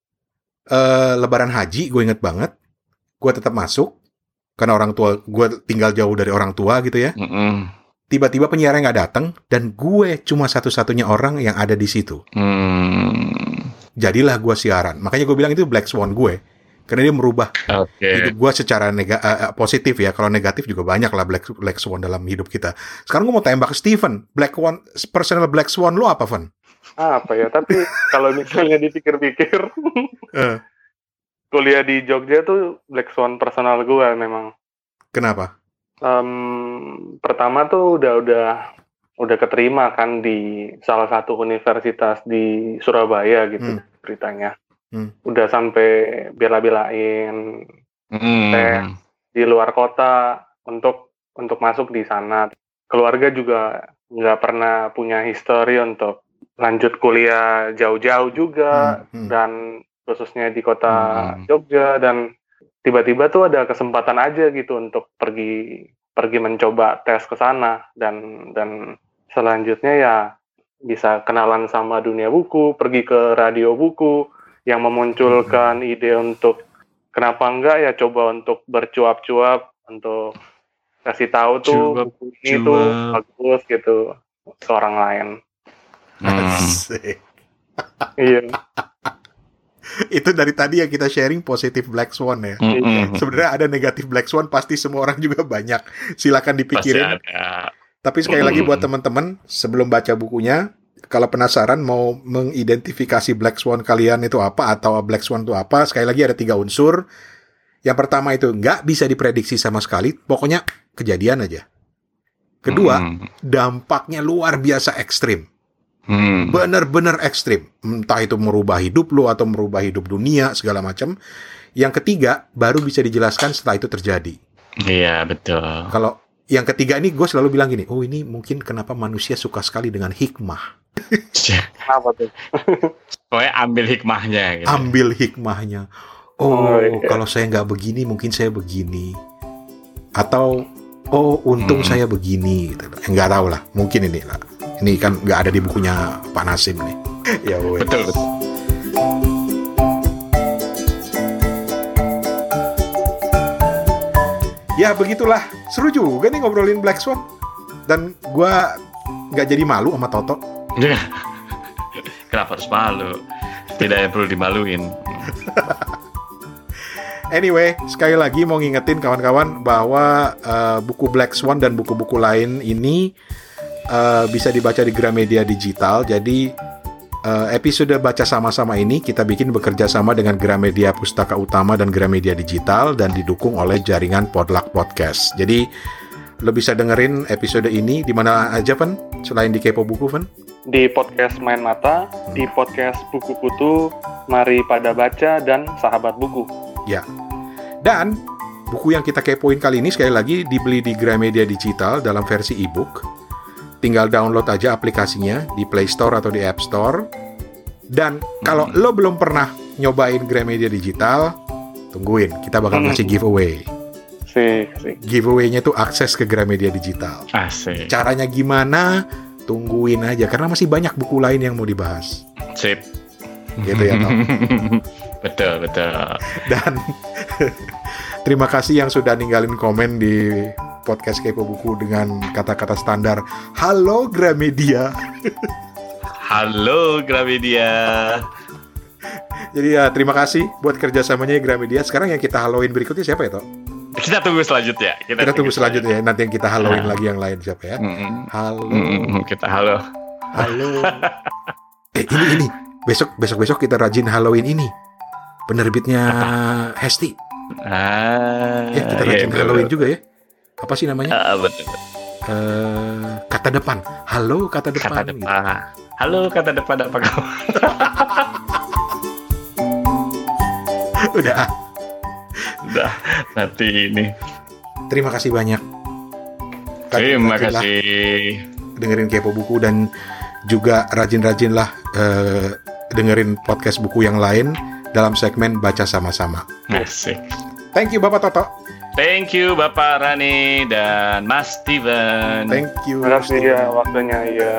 uh, Lebaran Haji, gue inget banget, gue tetap masuk karena orang tua gue tinggal jauh dari orang tua gitu ya. Tiba-tiba penyiarnya nggak datang dan gue cuma satu-satunya orang yang ada di situ. Hmm. Jadilah gue siaran. Makanya gue bilang itu Black Swan gue karena dia merubah okay. hidup gue secara nega uh, positif ya kalau negatif juga banyak lah black black swan dalam hidup kita sekarang gue mau tembak ke Steven black one personal black swan lu apa Van apa ya tapi kalau misalnya dipikir-pikir uh. kuliah di Jogja tuh Black Swan personal gue memang. Kenapa? Um, pertama tuh udah udah udah keterima kan di salah satu universitas di Surabaya gitu Hmm. beritanya. Hmm. Udah sampai bela-belain Hmm. Teh. di luar kota untuk untuk masuk di sana. Keluarga juga nggak pernah punya histori untuk lanjut kuliah jauh-jauh juga Hmm, hmm. dan khususnya di kota Hmm. Jogja dan tiba-tiba tuh ada kesempatan aja gitu untuk pergi pergi mencoba tes ke sana dan dan selanjutnya ya bisa kenalan sama dunia buku, pergi ke radio buku yang memunculkan ide untuk kenapa enggak ya coba untuk bercuap-cuap untuk kasih tahu tuh Cuap, buku ini tuh cuap. bagus gitu ke orang lain. Hmm. Iya. Itu dari tadi yang kita sharing positif Black Swan ya. Mm-mm. Sebenarnya ada negatif Black Swan pasti semua orang juga banyak. Silakan Pasti dipikirin. ada. Tapi sekali lagi buat teman-teman sebelum baca bukunya, kalau penasaran mau mengidentifikasi Black Swan kalian itu apa atau Black Swan itu apa, sekali lagi ada tiga unsur. Yang pertama itu nggak bisa diprediksi sama sekali, pokoknya kejadian aja. Kedua, Mm. dampaknya luar biasa ekstrim, Hmm. bener-bener ekstrim. Entah itu merubah hidup lu atau merubah hidup dunia segala macam. Yang ketiga, baru bisa dijelaskan setelah itu terjadi. Iya betul. Kalau yang ketiga ini gue selalu bilang gini, oh ini mungkin kenapa manusia suka sekali dengan hikmah. Kenapa tuh? Pokoknya ambil hikmahnya gitu. Ambil hikmahnya. Oh, Oh, iya. kalau saya nggak begini, mungkin saya begini. Atau, oh untung Hmm. saya begini. Gitu. Eh, Nggak tahu lah, mungkin ini lah. Ini kan nggak ada di bukunya Pak Nasim nih. ya wes. Betul betul. Ya begitulah, seru juga nih ngobrolin Black Swan. Dan gue nggak jadi malu sama Toto. Kenapa harus malu? Tidak perlu dimaluin. Anyway, sekali lagi mau ngingetin kawan-kawan bahwa eh, buku Black Swan dan buku-buku lain ini eh, bisa dibaca di Gramedia Digital. Jadi eh, episode baca sama-sama ini kita bikin bekerja sama dengan Gramedia Pustaka Utama dan Gramedia Digital dan didukung oleh jaringan Podluck Podcast. Jadi lo bisa dengerin episode ini di mana aja, Pen? Selain di Kepo Buku, Pen? Di podcast Main Mata, di podcast Buku Kutu, Mari Pada Baca, dan Sahabat Buku. Ya. Dan buku yang kita kepoin kali ini sekali lagi dibeli di Gramedia Digital dalam versi ebook. Tinggal download aja aplikasinya di Play Store atau di App Store. Dan kalau Hmm. lo belum pernah nyobain Gramedia Digital, tungguin, kita bakal Hmm. ngasih giveaway. Sih, sih. Giveaway-nya tuh akses ke Gramedia Digital. Asik. Caranya gimana? Tungguin aja karena masih banyak buku lain yang mau dibahas. Sip. Gitu ya, Tom. betul betul. Dan terima kasih yang sudah ninggalin komen di podcast Kepo Buku dengan kata-kata standar Halo Gramedia. Halo Gramedia. Jadi ya terima kasih buat kerjasamanya Gramedia. Sekarang yang kita haloin berikutnya siapa ya, Toh? Kita tunggu selanjutnya. Kita tunggu selanjutnya ya. Nanti yang kita haloin Nah. lagi yang lain siapa ya? Mm-mm. Halo. Mm-mm. Kita halo. Halo. eh ini ini. Besok besok besok kita rajin Halloween ini. Penerbitnya Hesti. Ah, Ya kita iya, rajin betul. Halloween juga ya. Apa sih namanya? Ah, betul. Eh, kata depan. Halo kata depan. Kata gitu. depan. Halo kata depan apa kabar? Udah. Udah nanti ini. Terima kasih banyak. Terima Rajin-rajinlah kasih. dengerin kepo buku dan juga rajin-rajinlah eh, dengerin podcast buku yang lain dalam segmen baca sama-sama. Asik. Thank you Bapak Toto. Thank you Bapak Rani dan Mas Steven. Thank you. Terima kasih ya waktunya, ya.